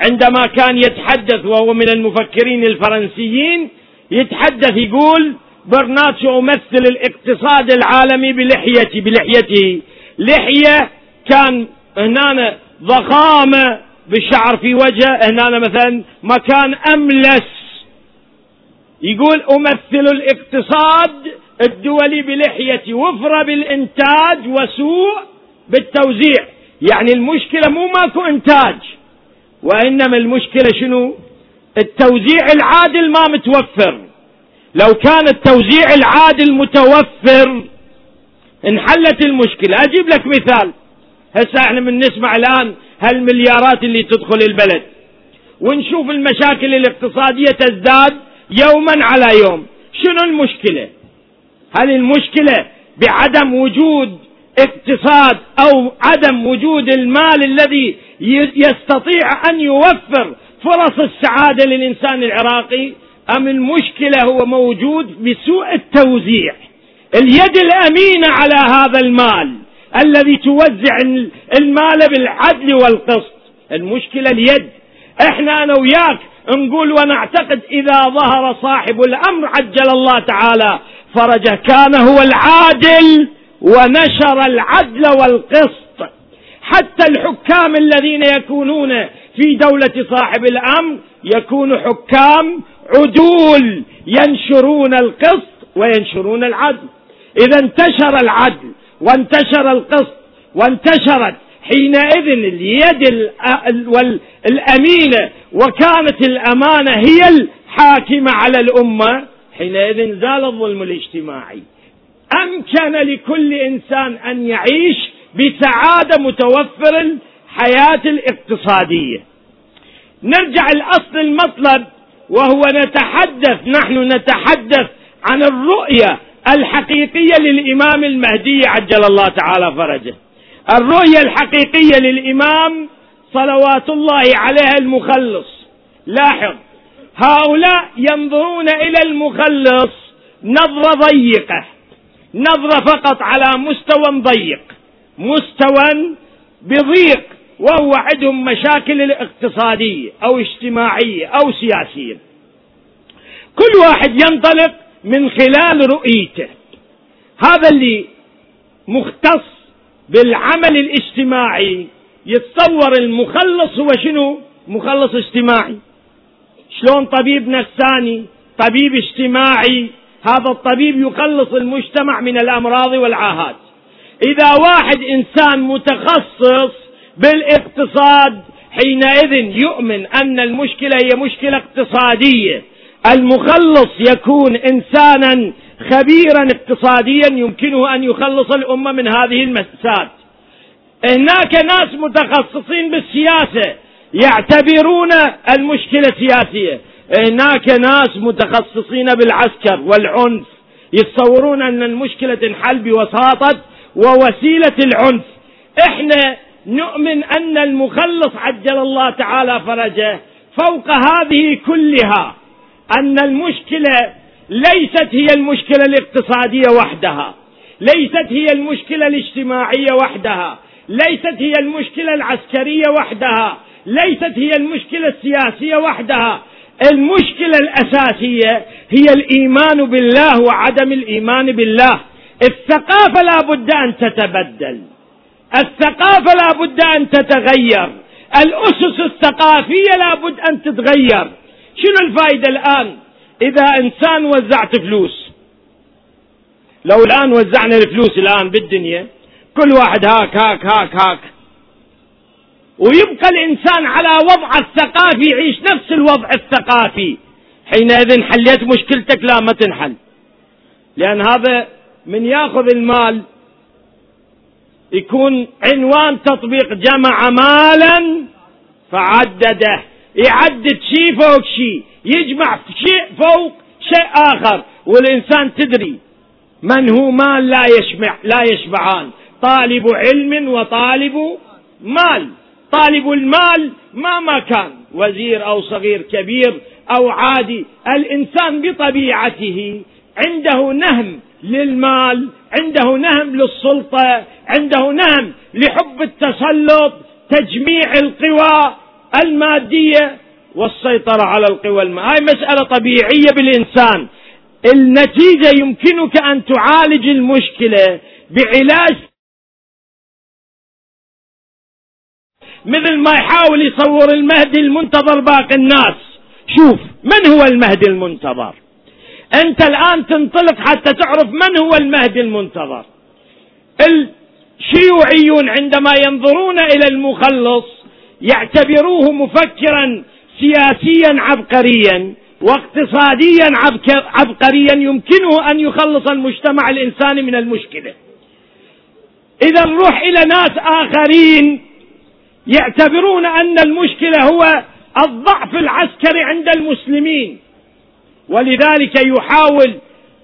[SPEAKER 1] عندما كان يتحدث وهو من المفكرين الفرنسيين يتحدث يقول برناتشو أمثل الاقتصاد العالمي بلحيتي بلحيته. لحية كان هنا ضخامة بالشعر في وجهه هنا مثلا مكان أملس. يقول أمثل الاقتصاد الدولي بلحية وفرة بالإنتاج وسوء بالتوزيع. يعني المشكلة مو ماكو إنتاج وإنما المشكلة شنو؟ التوزيع العادل ما متوفر. لو كان التوزيع العادل متوفر انحلت المشكلة. أجيب لك مثال. هسه إحنا من نسمع الآن هالمليارات اللي تدخل البلد. ونشوف المشاكل الاقتصادية تزداد يوما على يوم. شنو المشكلة؟ هل المشكلة بعدم وجود اقتصاد أو عدم وجود المال الذي يستطيع أن يوفر فرص السعادة للإنسان العراقي؟ أم المشكلة هو موجود بسوء التوزيع؟ اليد الأمينة على هذا المال الذي توزع المال بالعدل والقسط. المشكلة اليد. إحنا أنا وياك نقول ونعتقد إذا ظهر صاحب الأمر عجل الله تعالى فرجه كان هو العادل ونشر العدل والقسط. حتى الحكام الذين يكونون في دولة صاحب الأمر يكون حكام عدول ينشرون القسط وينشرون العدل. إذا انتشر العدل وانتشر القسط وانتشرت حينئذ اليد الأمينة وكانت الأمانة هي الحاكمة على الأمة حينئذ زال الظلم الاجتماعي. أمكن لكل إنسان أن يعيش بسعادة متوفر الحياة الاقتصادية. نرجع الأصل المطلب وهو نتحدث نحن نتحدث عن الرؤية الحقيقية للإمام المهدي عجل الله تعالى فرجه. الرؤية الحقيقية للإمام صلوات الله عليه المخلص. لاحظ هؤلاء ينظرون إلى المخلص نظرة ضيقة نظرة فقط على مستوى ضيق مستوى بضيق وهو عندهم مشاكل الاقتصادية أو اجتماعية أو سياسية. كل واحد ينطلق من خلال رؤيته. هذا اللي مختص بالعمل الاجتماعي. يتصور المخلص هو شنو؟ مخلص اجتماعي. شلون طبيب نفساني طبيب اجتماعي. هذا الطبيب يخلص المجتمع من الأمراض والعاهات. إذا واحد إنسان متخصص بالاقتصاد حينئذ يؤمن أن المشكلة هي مشكلة اقتصادية. المخلص يكون إنسانا خبيرا اقتصاديا يمكنه أن يخلص الأمة من هذه المسات هناك ناس متخصصين بالسياسة يعتبرون المشكلة سياسية. هناك ناس متخصصين بالعسكر والعنف يتصورون أن المشكلة تنحل بوساطة ووسيلة العنف. إحنا نؤمن أن المخلص عجل الله تعالى فرجه فوق هذه كلها أن المشكلة ليست هي المشكلة الاقتصادية وحدها. ليست هي المشكلة الاجتماعية وحدها. ليست هي المشكلة العسكرية وحدها. ليست هي المشكلة السياسية وحدها. المشكلة الأساسية هي الإيمان بالله وعدم الإيمان بالله. الثقافة لا بد أن تتبدل. الثقافة لا بد أن تتغير. الأسس الثقافية لا بد أن تتغير. شنو الفائده الآن؟ إذا إنسان وزعت فلوس لو الآن وزعنا الفلوس الآن بالدنيا كل واحد هاك هاك هاك هاك. ويبقى الإنسان على وضعه الثقافي يعيش نفس الوضع الثقافي. حينئذ حليت مشكلتك لا ما تنحل. لأن هذا من يأخذ المال يكون عنوان تطبيق جمع مالا فعدده. يعدد شيء فوق شيء يجمع شيء فوق شيء آخر والإنسان تدري من هو مال لا يشبع لا يشبعان. طالب علم وطالب مال. طالب المال مهما كان وزير أو صغير كبير أو عادي الإنسان بطبيعته عنده نهم للمال عنده نهم للسلطة عنده نهم لحب التسلط تجميع القوى. المادية والسيطرة على القوى المادية هاي مسألة طبيعية بالإنسان. النتيجة يمكنك أن تعالج المشكلة بعلاج مثل ما يحاول يصور المهدي المنتظر باقي الناس. شوف من هو المهدي المنتظر؟ أنت الآن تنطلق حتى تعرف من هو المهدي المنتظر. الشيوعيون عندما ينظرون إلى المخلص يعتبروه مفكرا سياسيا عبقريا واقتصاديا عبقريا يمكنه أن يخلص المجتمع الإنساني من المشكلة. إذا نروح إلى ناس آخرين يعتبرون أن المشكلة هو الضعف العسكري عند المسلمين ولذلك يحاول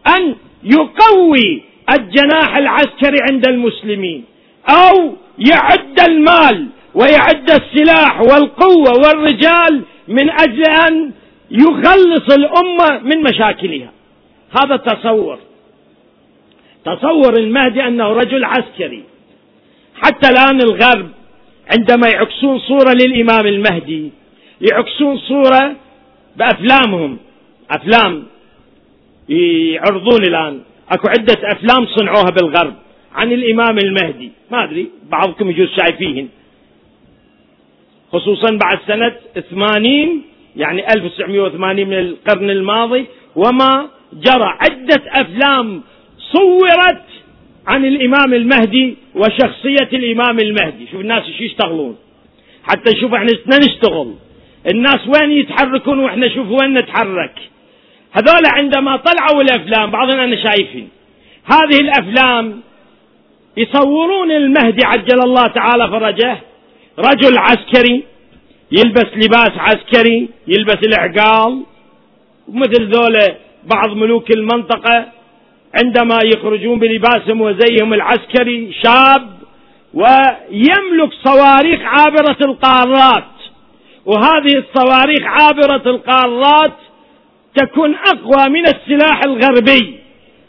[SPEAKER 1] أن يقوي الجناح العسكري عند المسلمين أو يعد المال ويعد السلاح والقوة والرجال من أجل أن يخلص الأمة من مشاكلها. هذا تصور. تصور المهدي أنه رجل عسكري. حتى الآن الغرب عندما يعكسون صورة للإمام المهدي يعكسون صورة بأفلامهم. أفلام يعرضون الآن. أكو عدة أفلام صنعوها بالغرب عن الإمام المهدي. ما أدري بعضكم يجوز شايفيهن. خصوصا بعد سنة 80 يعني 1980 من القرن الماضي وما جرى عدة أفلام صورت عن الإمام المهدي وشخصية الإمام المهدي. شوف الناس شو يشتغلون. حتى نشوف إحنا نشتغل. الناس وين يتحركون وإحنا شوف وين نتحرك. هذول عندما طلعوا الأفلام بعضنا أنا شايفين. هذه الأفلام يصورون المهدي عجل الله تعالى فرجه. رجل عسكري يلبس لباس عسكري يلبس العقال. مثل ذولا بعض ملوك المنطقة عندما يخرجون بلباسهم وزيهم العسكري شاب ويملك صواريخ عابرة القارات. وهذه الصواريخ عابرة القارات تكون أقوى من السلاح الغربي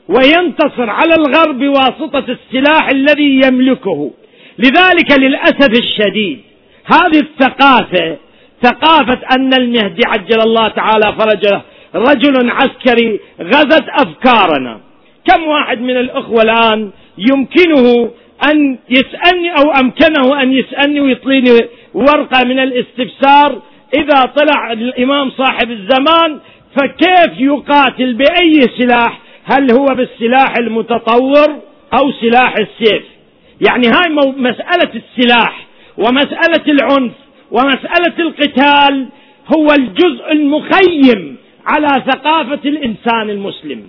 [SPEAKER 1] وينتصر على الغرب بواسطة السلاح الذي يملكه. لذلك للأسف الشديد هذه الثقافة ثقافة أن المهدي عجل الله تعالى فرجه رجل عسكري غزت أفكارنا. كم واحد من الأخوة الآن يمكنه أن يسألني أو أمكنه أن يسألني ويطليني ورقة من الاستفسار؟ إذا طلع الإمام صاحب الزمان فكيف يقاتل بأي سلاح؟ هل هو بالسلاح المتطور أو سلاح السيف؟ يعني هاي مسألة السلاح ومسألة العنف ومسألة القتال هو الجزء المخيم على ثقافة الإنسان المسلم.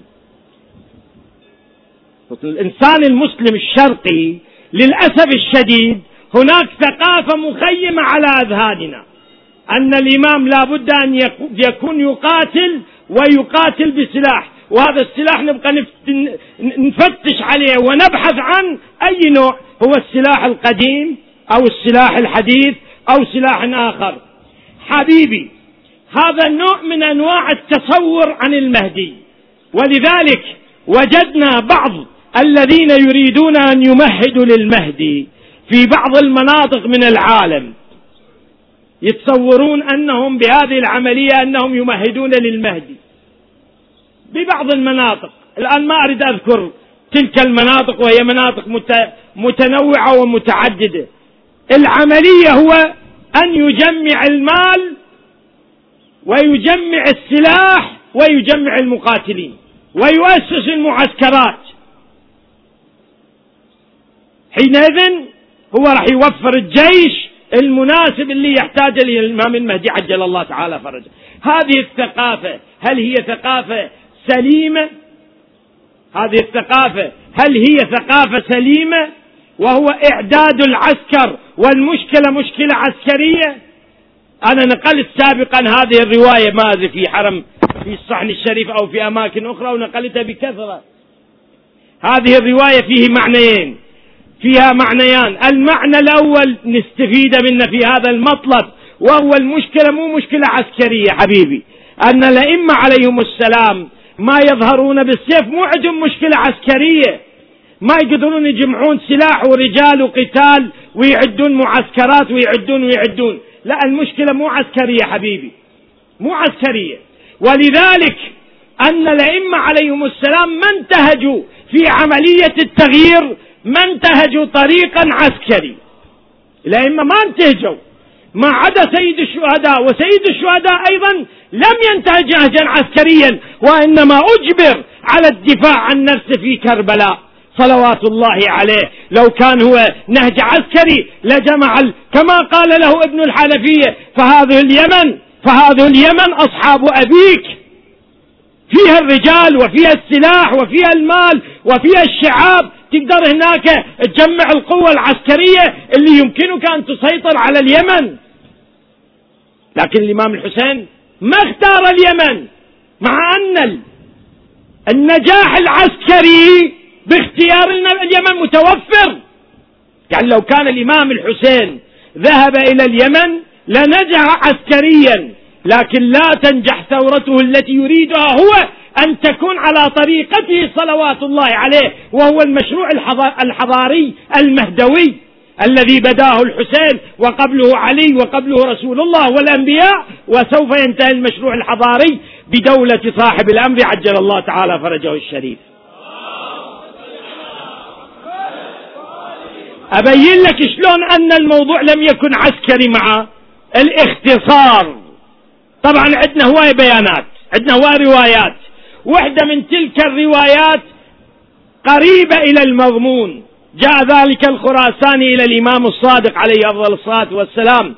[SPEAKER 1] الإنسان المسلم الشرقي للأسف الشديد هناك ثقافة مخيمة على أذهاننا أن الإمام لا بد أن يكون يقاتل ويقاتل بسلاح. وهذا السلاح نبقى نفتش عليه ونبحث عن أي نوع. هو السلاح القديم أو السلاح الحديث أو سلاح آخر. حبيبي هذا نوع من أنواع التصور عن المهدي. ولذلك وجدنا بعض الذين يريدون أن يمهدوا للمهدي في بعض المناطق من العالم. يتصورون أنهم بهذه العملية أنهم يمهدون للمهدي. ببعض المناطق. الآن ما أريد أذكر تلك المناطق وهي مناطق متنوعة ومتعددة. العملية هو أن يجمع المال ويجمع السلاح ويجمع المقاتلين ويؤسس المعسكرات. حينئذ هو راح يوفر الجيش المناسب اللي يحتاج الامام المهدي عجل الله تعالى فرجه. هذه الثقافة هل هي ثقافة سليمة. هذه الثقافة هل هي ثقافة سليمة؟ وهو إعداد العسكر. والمشكلة مشكلة عسكرية. أنا نقلت سابقا هذه الرواية ما في حرم في الصحن الشريف أو في أماكن أخرى ونقلتها بكثرة. هذه الرواية فيه معنيين. فيها معنيان. المعنى الأول نستفيد منه في هذا المطلب وهو المشكلة مو مشكلة عسكرية حبيبي. أن الأئمة عليهم السلام ما يظهرون بالسيف مو عندهم مشكلة عسكرية. ما يقدرون يجمعون سلاح ورجال وقتال ويعدون معسكرات ويعدون ويعدون. لا المشكلة مو عسكرية حبيبي. مو عسكرية. ولذلك أن الأئمة عليهم السلام ما انتهجوا في عملية التغيير ما انتهجوا طريقا عسكري. الأئمة ما انتهجوا. ما عدا سيد الشهداء وسيد الشهداء أيضا لم ينتهج نهجا عسكريا وإنما أجبر على الدفاع عن نفسه في كربلاء. صلوات الله عليه. لو كان هو نهج عسكري لجمع كما قال له ابن الحنفية فهذه اليمن فهذه اليمن أصحاب أبيك. فيها الرجال وفيها السلاح وفيها المال وفيها الشعاب. تقدر هناك تجمع القوة العسكرية اللي يمكنك أن تسيطر على اليمن. لكن الإمام الحسين ما اختار اليمن مع أن النجاح العسكري باختيار اليمن متوفر. يعني لو كان الإمام الحسين ذهب إلى اليمن لنجح عسكريا لكن لا تنجح ثورته التي يريدها هو أن تكون على طريقته صلوات الله عليه وهو المشروع الحضاري المهدوي. الذي بداه الحسين وقبله علي وقبله رسول الله والأنبياء وسوف ينتهي المشروع الحضاري بدولة صاحب الأمر عجل الله تعالى فرجه الشريف. أبين لك شلون أن الموضوع لم يكن عسكري مع الاختصار. طبعا عندنا هواية بيانات عندنا هواية روايات. واحدة من تلك الروايات قريبة إلى المضمون. جاء ذلك الخراساني إلى الإمام الصادق عليه أفضل الصلاة والسلام.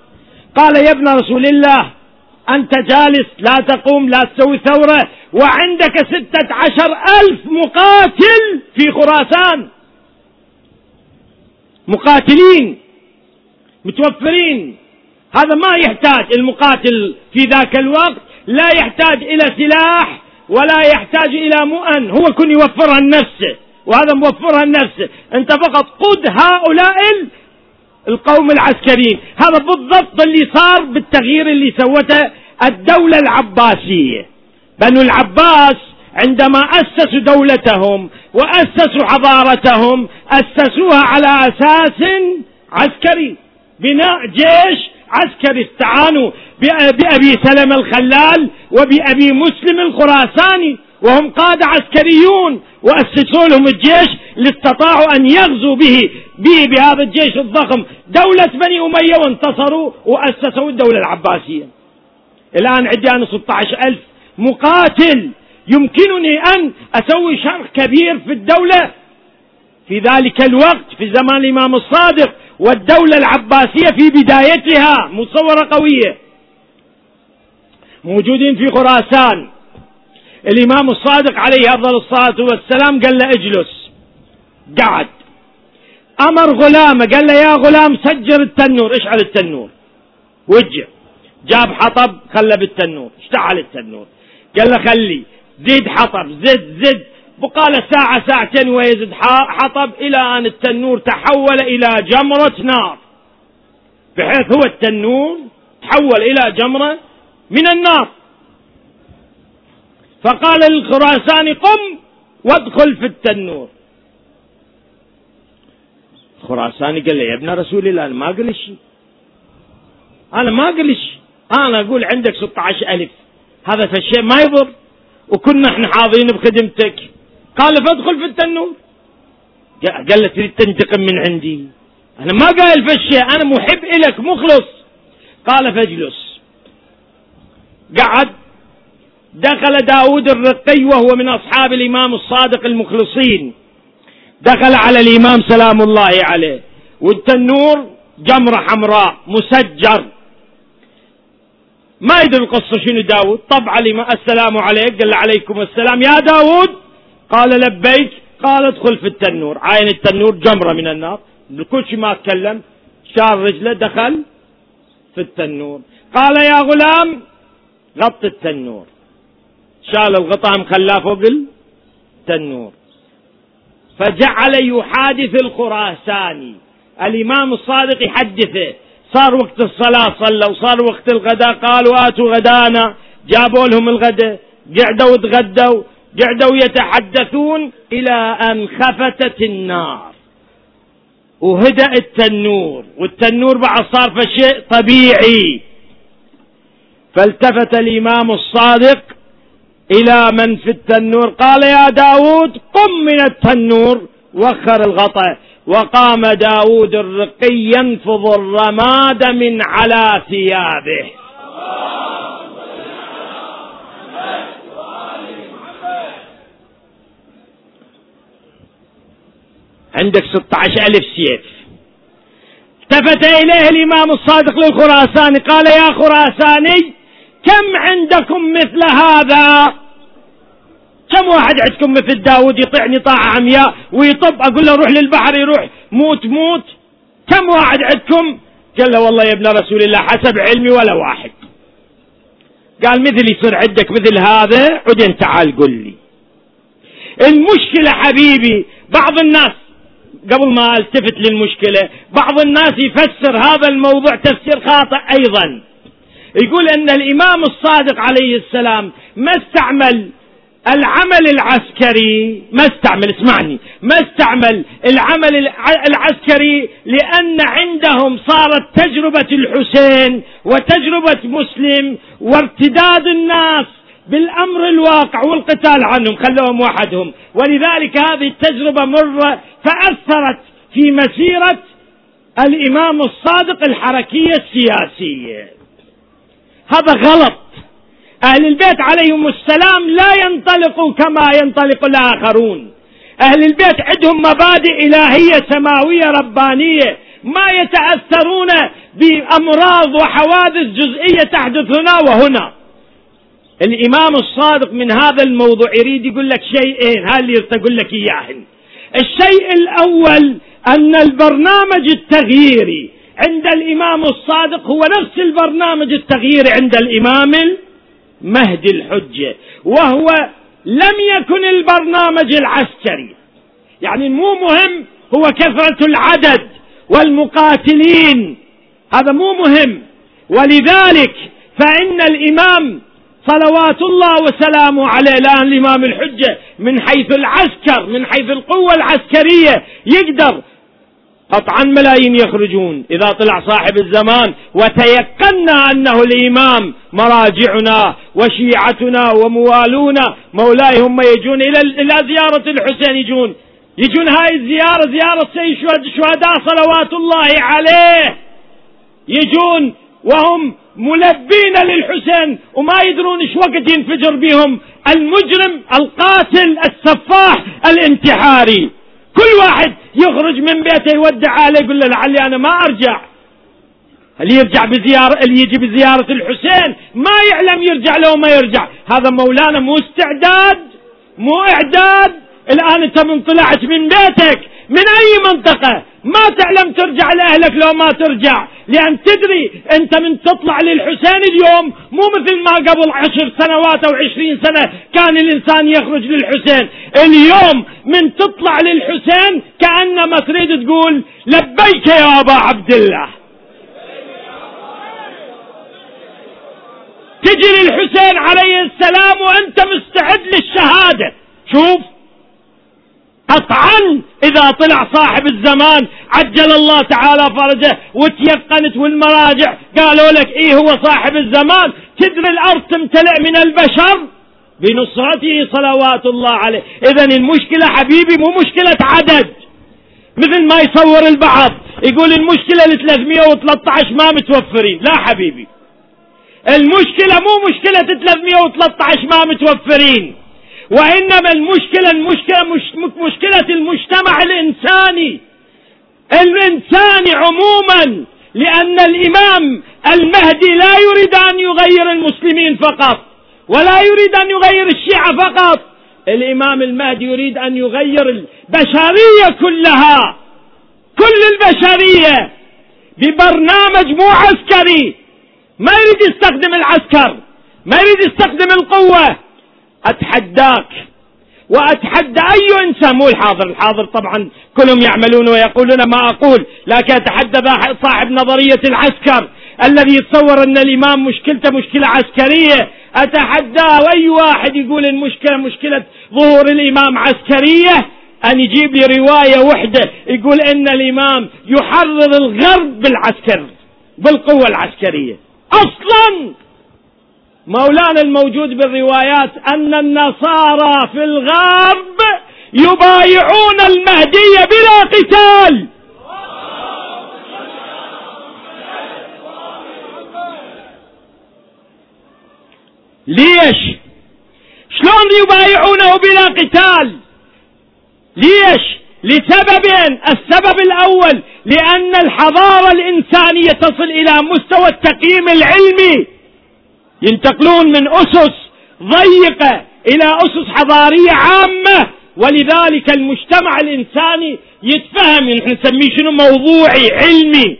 [SPEAKER 1] قال يا ابن رسول الله أنت جالس لا تقوم لا تسوي ثورة وعندك ستة عشر ألف مقاتل في خراسان. مقاتلين متوفرين. هذا ما يحتاج المقاتل في ذاك الوقت لا يحتاج إلى سلاح ولا يحتاج إلى مؤن. هو كن يوفرها لنفسه وهذا موفرها لنفسه أنت فقط قد هؤلاء القوم العسكريين. هذا بالضبط اللي صار بالتغيير اللي سوته الدولة العباسية. بنو العباس عندما أسسوا دولتهم وأسسوا حضارتهم أسسوها على أساس عسكري. بناء جيش عسكري. استعانوا بأبي سلم الخلال وبأبي مسلم الخراساني. وهم قادة عسكريون وأسسوا لهم الجيش لاستطاعوا أن يغزوا به به بهذا الجيش الضخم. دولة بني أمية وانتصروا وأسسوا الدولة العباسية. الآن عندي أنا 16 ألف مقاتل يمكنني أن أسوي شرخ كبير في الدولة. في ذلك الوقت في زمان الإمام الصادق والدولة العباسية في بدايتها مصورة قوية. موجودين في خراسان. الإمام الصادق عليه أفضل الصلاة والسلام قال له اجلس. قعد. أمر غلامه قال له يا غلام سجر التنور. اشعل التنور؟ وجه. جاب حطب خله بالتنور. اشتعل التنور. قال له خلي. زيد حطب. زد زد. له ساعة ساعتين ويزد حطب إلى أن التنور تحول إلى جمرة نار. بحيث هو التنور تحول إلى جمرة من النار. فقال للخراساني قم وادخل في التنور. خراساني قال لي يا ابن رسول الله أنا ما أقول شيء. أنا ما أقول شيء. أنا أقول عندك 16 ألف. هذا فالشيء ما يضر. وكنا إحنا حاضرين بخدمتك. قال فادخل في التنور. قال له تريد تنتقم من عندي. أنا ما قايل فالشيء أنا محب إلك مخلص. قال فاجلس. قعد. دخل داود الرقي وهو من أصحاب الإمام الصادق المخلصين. دخل على الإمام سلام الله عليه. والتنور جمرة حمراء مسجر. ما يدري القصة شنو داود. طبع السلام عليك قال عليكم السلام. يا داود! قال لبيك قال ادخل في التنور. عين التنور جمرة من النار. كل شيء ما تكلم. شار رجله دخل في التنور. قال يا غلام غط التنور. شال الغطاء مخلاه فوق التنور. فجعل يحادث الخراساني الإمام الصادق يحدثه. صار وقت الصلاة صلوا صار وقت الغداء قالوا آتوا غدانا. جابوا لهم الغداء قعدوا تغدوا قعدوا يتحدثون إلى أن خفتت النار. وهدأ التنور. والتنور بعد صار فشيء طبيعي. فالتفت الإمام الصادق إلى من في التنور. قال يا داود قم من التنور. وخر الغطاء. وقام داود الرقي ينفض الرماد من على ثيابه. عندك 16 ألف سيف. التفت إليه الإمام الصادق للخراساني قال يا خراساني كم عندكم مثل هذا؟ كم واحد عندكم مثل داود يطيعني طاعة عمياء ويطب؟ أقول له روح للبحر يروح. موت موت. كم واحد عندكم؟ قال له والله يا ابن رسول الله حسب علمي ولا واحد. قال مثل يصير عندك مثل هذا؟ بعدين تعال قل لي. المشكلة حبيبي بعض الناس قبل ما التفت للمشكلة بعض الناس يفسر هذا الموضوع تفسير خاطئ أيضا. يقول أن الإمام الصادق عليه السلام ما استعمل العمل العسكري ما استعمل اسمعني ما استعمل العمل العسكري لأن عندهم صارت تجربة الحسين وتجربة مسلم وارتداد الناس بالأمر الواقع والقتال عنهم خلوهم وحدهم. ولذلك هذه التجربة مرة فأثرت في مسيرة الإمام الصادق الحركية السياسية.
[SPEAKER 2] هذا غلط. أهل البيت عليهم السلام لا ينطلقوا كما ينطلق الآخرون. أهل البيت عندهم مبادئ إلهية سماوية ربانية. ما يتأثرون بأمراض وحوادث جزئية تحدث هنا وهنا. الإمام الصادق من هذا الموضوع يريد يقول لك شيئين هذا اللي أقول لك إياهن. الشيء الأول أن البرنامج التغييري عند الإمام الصادق هو نفس البرنامج التغييري عند الإمام المهدي الحجة وهو لم يكن البرنامج العسكري. يعني مو مهم هو كثرة العدد والمقاتلين هذا مو مهم. ولذلك فإن الإمام صلوات الله وسلامه عليه الآن الإمام الحجة من حيث العسكر من حيث القوة العسكرية يقدر قطعا ملايين يخرجون إذا طلع صاحب الزمان وتيقنا أنه الإمام مراجعنا وشيعتنا وموالونا مولاي هم يجون إلى إلى زيارة الحسين يجون. يجون هاي الزيارة زيارة سيد الشهداء صلوات الله عليه. يجون وهم ملبين للحسين وما يدرون إيش وقت ينفجر بهم. المجرم القاتل السفاح الانتحاري. كل واحد يخرج من بيته يودع عليه يقول له لعلي أنا ما أرجع. اللي يرجع بزيارة اللي يجي بزيارة الحسين؟ ما يعلم يرجع لو ما يرجع. هذا مولانا مو استعداد مو إعداد. الآن أنت من طلعت من بيتك من أي منطقة؟ ما تعلم ترجع لأهلك لو ما ترجع. لأن تدري أنت من تطلع للحسين اليوم مو مثل ما قبل عشر سنوات أو عشرين سنة كان الإنسان يخرج للحسين. اليوم من تطلع للحسين كأنما تريد تقول لبيك يا أبا عبد الله. تجي للحسين عليه السلام وأنت مستعد للشهادة. شوف. قطعا إذا طلع صاحب الزمان عجل الله تعالى فرجه وتيقنت والمراجع قالوا لك إيه هو صاحب الزمان؟ تدري الأرض تمتلئ من البشر؟ بنصرته صلوات الله عليه. اذا المشكلة حبيبي مو مشكلة عدد. مثل ما يصور البعض يقول المشكلة ال 313 ما متوفرين. لا حبيبي. المشكلة مو مشكلة 313 ما متوفرين. وإنما المشكلة المشكلة مش مشكلة المجتمع الإنساني. الإنساني عموما لأن الإمام المهدي لا يريد أن يغير المسلمين فقط. ولا يريد أن يغير الشيعة فقط. الإمام المهدي يريد أن يغير البشرية كلها. كل البشرية. ببرنامج مو عسكري. ما يريد يستخدم العسكر. ما يريد يستخدم القوة. أتحداك. وأتحدى أي إنسان. مو الحاضر. الحاضر طبعا كلهم يعملون ويقولون ما أقول. لكن أتحدى صاحب نظرية العسكر. الذي يتصور أن الإمام مشكلته مشكلة عسكرية. أتحداه أي واحد يقول المشكلة مشكلة ظهور الإمام عسكرية؟ أن يجيب لي رواية وحدة يقول أن الإمام يحرر الغرب بالعسكر بالقوة العسكرية. أصلا! مولانا الموجود بالروايات أن النصارى في الغرب يبايعون المهدي بلا قتال. ليش؟ شلون يبايعونه بلا قتال؟ ليش؟ لسببين. السبب الأول لأن الحضارة الإنسانية تصل إلى مستوى التقييم العلمي. ينتقلون من أسس ضيقة إلى أسس حضارية عامة. ولذلك المجتمع الإنساني يتفهم نحن نسميه شنو؟ موضوعي علمي.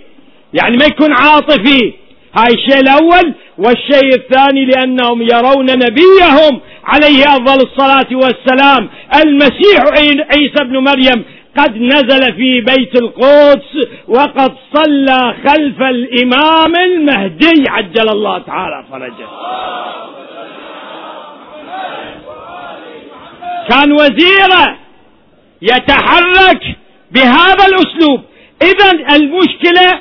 [SPEAKER 2] يعني ما يكون عاطفي. هاي الشيء الأول. والشيء الثاني لأنهم يرون نبيهم عليه أفضل الصلاة والسلام. المسيح عيسى ابن مريم قد نزل في بيت القدس وقد صلى خلف الإمام المهدي. عجل الله تعالى فرجه. كان وزيره يتحرك بهذا الأسلوب. اذا المشكلة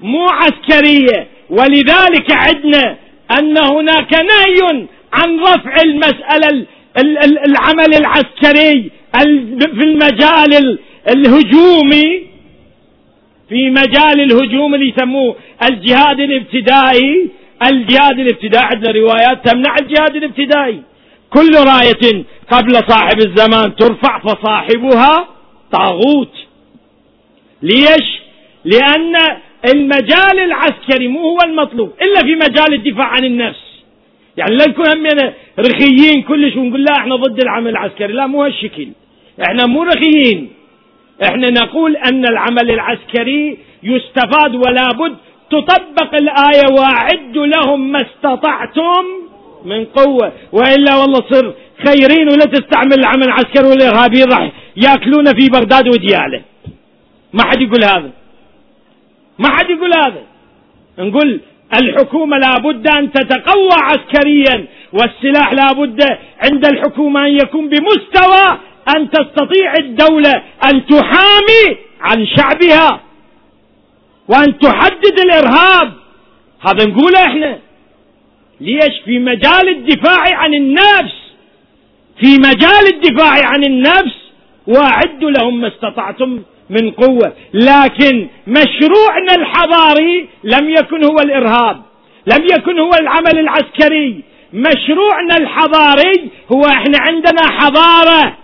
[SPEAKER 2] مو عسكرية. ولذلك عدنا أن هناك نهي عن رفع المسألة العمل العسكري في المجال الهجومي في مجال الهجوم اللي يسموه الجهاد الابتدائي. الجهاد الابتدائي عندنا روايات تمنع الجهاد الابتدائي. كل راية قبل صاحب الزمان ترفع فصاحبها طاغوت. ليش؟ لأن المجال العسكري مو هو المطلوب إلا في مجال الدفاع عن النفس. يعني لا نكون همنا رخيين كلش ونقول لا إحنا ضد العمل العسكري لا مو هالشكل. إحنا مو رخيين. إحنا نقول أن العمل العسكري يستفاد ولا بد تطبق الآية وأعدوا لهم ما استطعتم من قوة. وإلا والله صر خيرين ولا تستعمل العمل العسكري والإرهابيين راح يأكلون في بغداد ودياله. ما حد يقول هذا. ما حد يقول هذا. نقول الحكومة لابد أن تتقوى عسكريا والسلاح لابد عند الحكومة أن يكون بمستوى أن تستطيع الدولة أن تحامي عن شعبها وأن تحدد الإرهاب. هذا نقوله إحنا. ليش؟ في مجال الدفاع عن النفس. في مجال الدفاع عن النفس. وأعدوا لهم ما استطعتم من قوة. لكن مشروعنا الحضاري لم يكن هو الإرهاب لم يكن هو العمل العسكري. مشروعنا الحضاري هو إحنا عندنا حضارة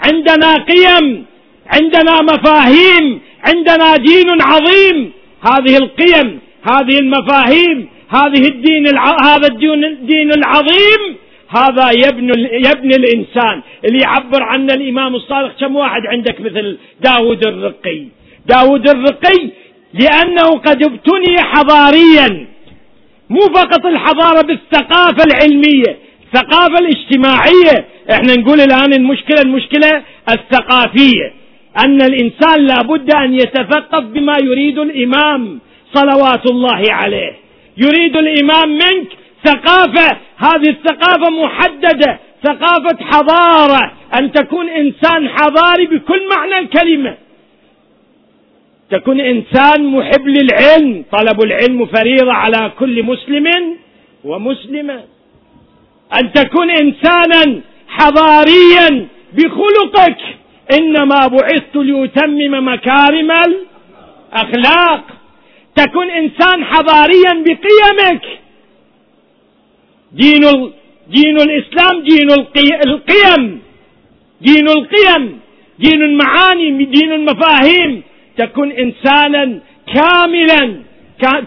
[SPEAKER 2] عندنا قيم عندنا مفاهيم عندنا دين عظيم. هذه القيم هذه المفاهيم هذه الدين الع... هذا الدين, الدين العظيم هذا يبني يبني الإنسان. اللي يعبر عنه الإمام الصادق كم واحد عندك مثل داود الرقي؟ داود الرقي لأنه قد ابتني حضاريا. مو فقط الحضارة بالثقافة العلمية الثقافة الاجتماعية. إحنا نقول الآن المشكلة المشكلة الثقافية. أن الإنسان لابد أن يتثقف بما يريد الإمام صلوات الله عليه. يريد الإمام منك ثقافة هذه الثقافة محددة ثقافة حضارة أن تكون إنسان حضاري بكل معنى الكلمة. تكون إنسان محب للعلم طلب العلم فريضة على كل مسلم ومسلمة. أن تكون إنسانا حضاريا بخلقك إنما بعثت لأتمم مكارم الأخلاق. تكون إنسان حضاريا بقيمك دين دين الإسلام دين القيم. دين القيم. دين المعاني دين المفاهيم. تكون إنسانا كاملا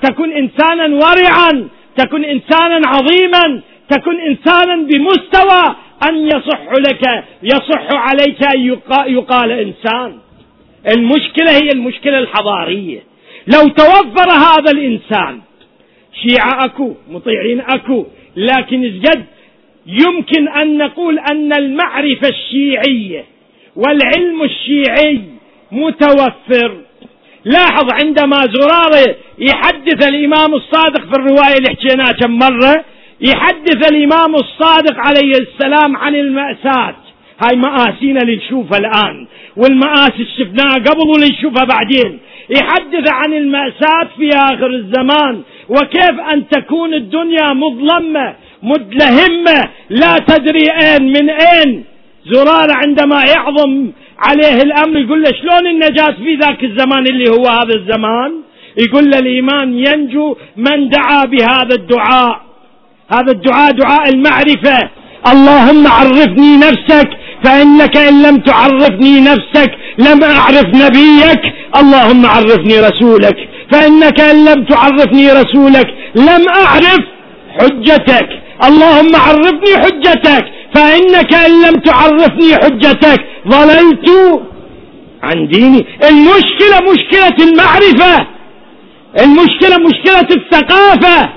[SPEAKER 2] تكون إنسانا ورعا تكون إنسانا عظيما تكون إنسانا بمستوى أن يصح لك يصح عليك أن يقال إنسان. المشكلة هي المشكلة الحضارية. لو توفر هذا الإنسان شيعة أكو مطيعين أكو لكن الجد يمكن أن نقول أن المعرفة الشيعية والعلم الشيعي متوفر. لاحظ عندما زرارة يحدث الإمام الصادق في الرواية اللي حكيناها كم مرة يحدث الإمام الصادق عليه السلام عن المأساة. هاي مآسينا اللي نشوفها الآن والمآسي اللي شفناها قبل واللي نشوفها بعدين. يحدث عن المأساة في آخر الزمان وكيف أن تكون الدنيا مظلمة مدلهمة لا تدري أين من أين. زرار عندما يعظم عليه الأمر يقول له شلون النجاة في ذاك الزمان اللي هو هذا الزمان؟ يقول له الإيمان ينجو من دعا بهذا الدعاء. هذا الدعاء دعاء المعرفة. اللهم عرفني نفسك فإنك إن لم تعرفني نفسك لم أعرف نبيك اللهم عرفني رسولك. فإنك إن لم تعرفني رسولك لم أعرف حجتك. اللهم عرفني حجتك. فإنك إن لم تعرفني حجتك ضللت عن ديني. المشكلة مشكلة المعرفة. المشكلة مشكلة الثقافة.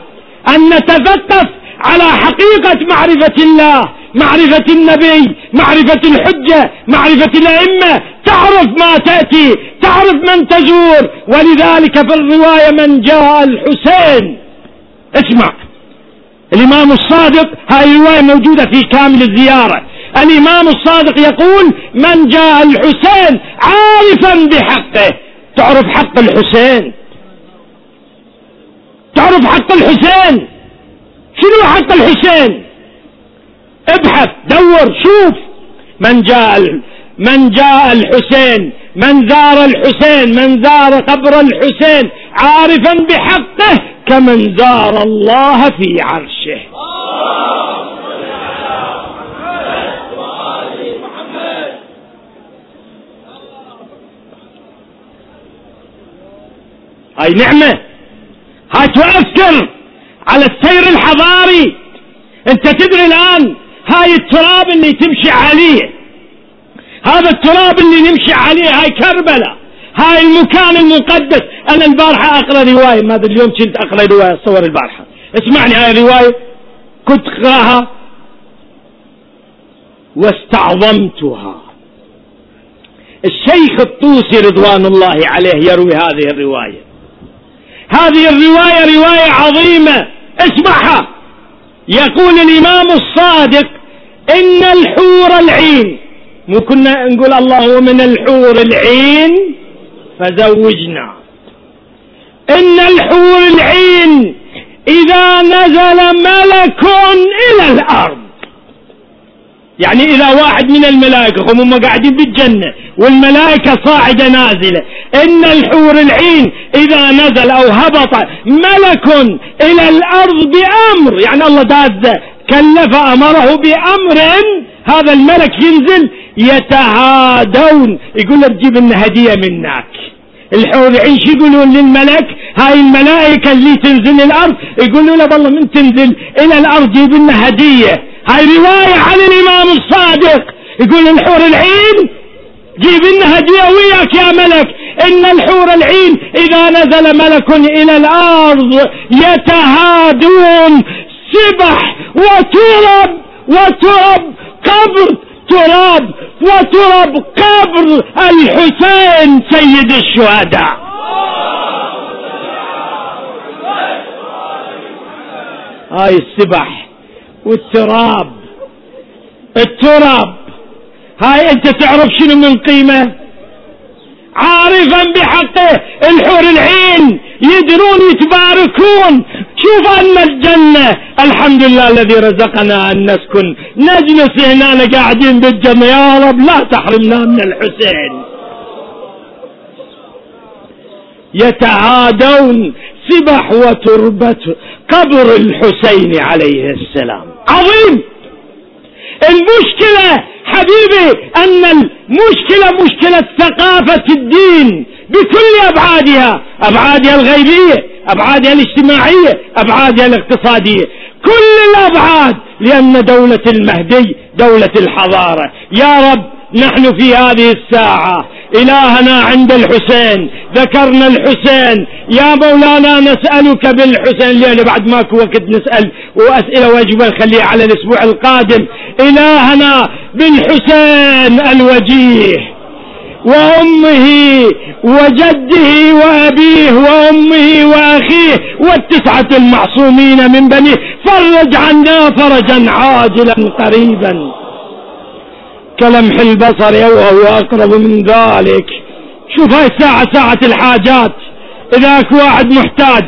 [SPEAKER 2] أن نتثقف على حقيقة معرفة الله. معرفة النبي معرفة الحجة معرفة الأئمة. تعرف ما تأتي تعرف من تزور. ولذلك في الرواية من جاء الحسين. اسمع. الإمام الصادق هاي الرواية موجودة في كامل الزيارة. الإمام الصادق يقول من جاء الحسين عارفا بحقه. تعرف حق الحسين؟ تعرف حق الحسين؟ شنو حق الحسين؟ ابحث دور شوف. من جاء من جاء الحسين من زار الحسين من زار قبر الحسين عارفا بحقه كمن زار الله في عرشه. هاي نعمة. هاي تؤثر على السير الحضاري. انت تدري الآن هاي التراب اللي تمشي عليه. هذا التراب اللي نمشي عليه هاي كربلاء هاي المكان المقدس. أنا البارحة أقرأ رواية ماذا اليوم كنت أقرأ رواية صور البارحة. اسمعني هاي الرواية. كنت أقرأها واستعظمتها. الشيخ الطوسي رضوان الله عليه يروي هذه الرواية. هذه الرواية رواية عظيمة. اسمعها. يقول الإمام الصادق إن الحور العين. مو كنا نقول الله من الحور العين؟ فزوجنا. إن الحور العين إذا نزل ملك إلى الأرض. يعني إذا واحد من الملائكة هم قاعدين بالجنة والملائكة صاعدة نازلة إن الحور العين إذا نزل أو هبط ملك إلى الأرض بأمر يعني الله داز كلف أمره بأمر هذا الملك ينزل يتهادون يقول له تجيب لنا هدية منك. الحور العين شو يقولون للملك؟ هاي الملائكة اللي تنزل الأرض يقولوا له والله من تنزل إلى الأرض جيب لنا هدية. هاي رواية عن الإمام الصادق. يقول الحور العين جيب لنا هدية وياك يا ملك. إن الحور العين إذا نزل ملك إلى الأرض يتهادون. سبح وترب وترب قبر تراب وتراب قبر الحسين سيد الشهداء. هاي السبح. والتراب. التراب. هاي انت تعرف شنو من قيمة؟ عارفا بحقه الحور العين يدرون يتباركون. شوف أن الجنة. الحمد لله الذي رزقنا أن نسكن. نجلس هنا قاعدين بالجنة. يا رب لا تحرمنا من الحسين. يتعادون سبح وتربة. قبر الحسين عليه السلام. عظيم! المشكلة حبيبي أن المشكلة مشكلة ثقافة الدين بكل أبعادها أبعادها الغيبية أبعادها الاجتماعية أبعادها الاقتصادية. كل الأبعاد لأن دولة المهدي دولة الحضارة. يا رب نحن في هذه الساعة. إلهنا عند الحسين. ذكرنا الحسين. يا مولانا نسألك بالحسين. لأن بعد ماكو وقت نسأل وأسئلة واجبة نخليها على الأسبوع القادم. إلهنا بالحسين الوجيه وأمه وجده وأبيه وأمه وأخيه والتسعة المعصومين من بنيه. فرج عنا فرجا عاجلا قريبا. كلمح البصر وهو أقرب من ذلك. شوف هاي الساعة ساعة الحاجات. إذا أكو واحد محتاج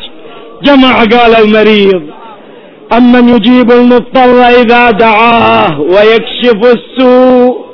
[SPEAKER 2] جمع قال المريض أمن يجيب المضطر إذا دعاه ويكشف السوء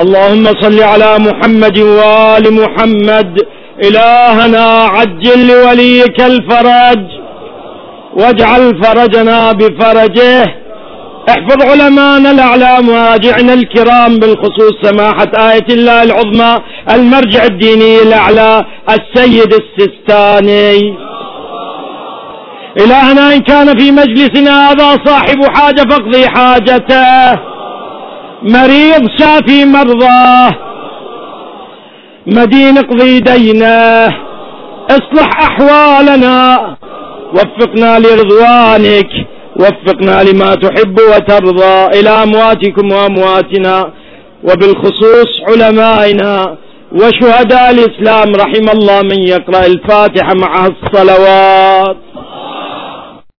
[SPEAKER 2] اللهم صل على محمد وآل محمد. إلهنا عجل لوليك الفرج. واجعل فرجنا بفرجه. احفظ علماءنا الأعلام وراجعنا الكرام بالخصوص سماحة آية الله العظمى المرجع الديني الأعلى السيد السستاني إلهنا إن كان في مجلسنا هذا صاحب حاجة فاقضي حاجته. مريض شافي مرضاه مدين اقضي دينه اصلح أحوالنا. وفقنا لرضوانك وفقنا لما تحب وترضى إلى أمواتكم وأمواتنا. وبالخصوص علمائنا وشهداء الإسلام رحم الله من يقرأ الفاتحة مع الصلوات.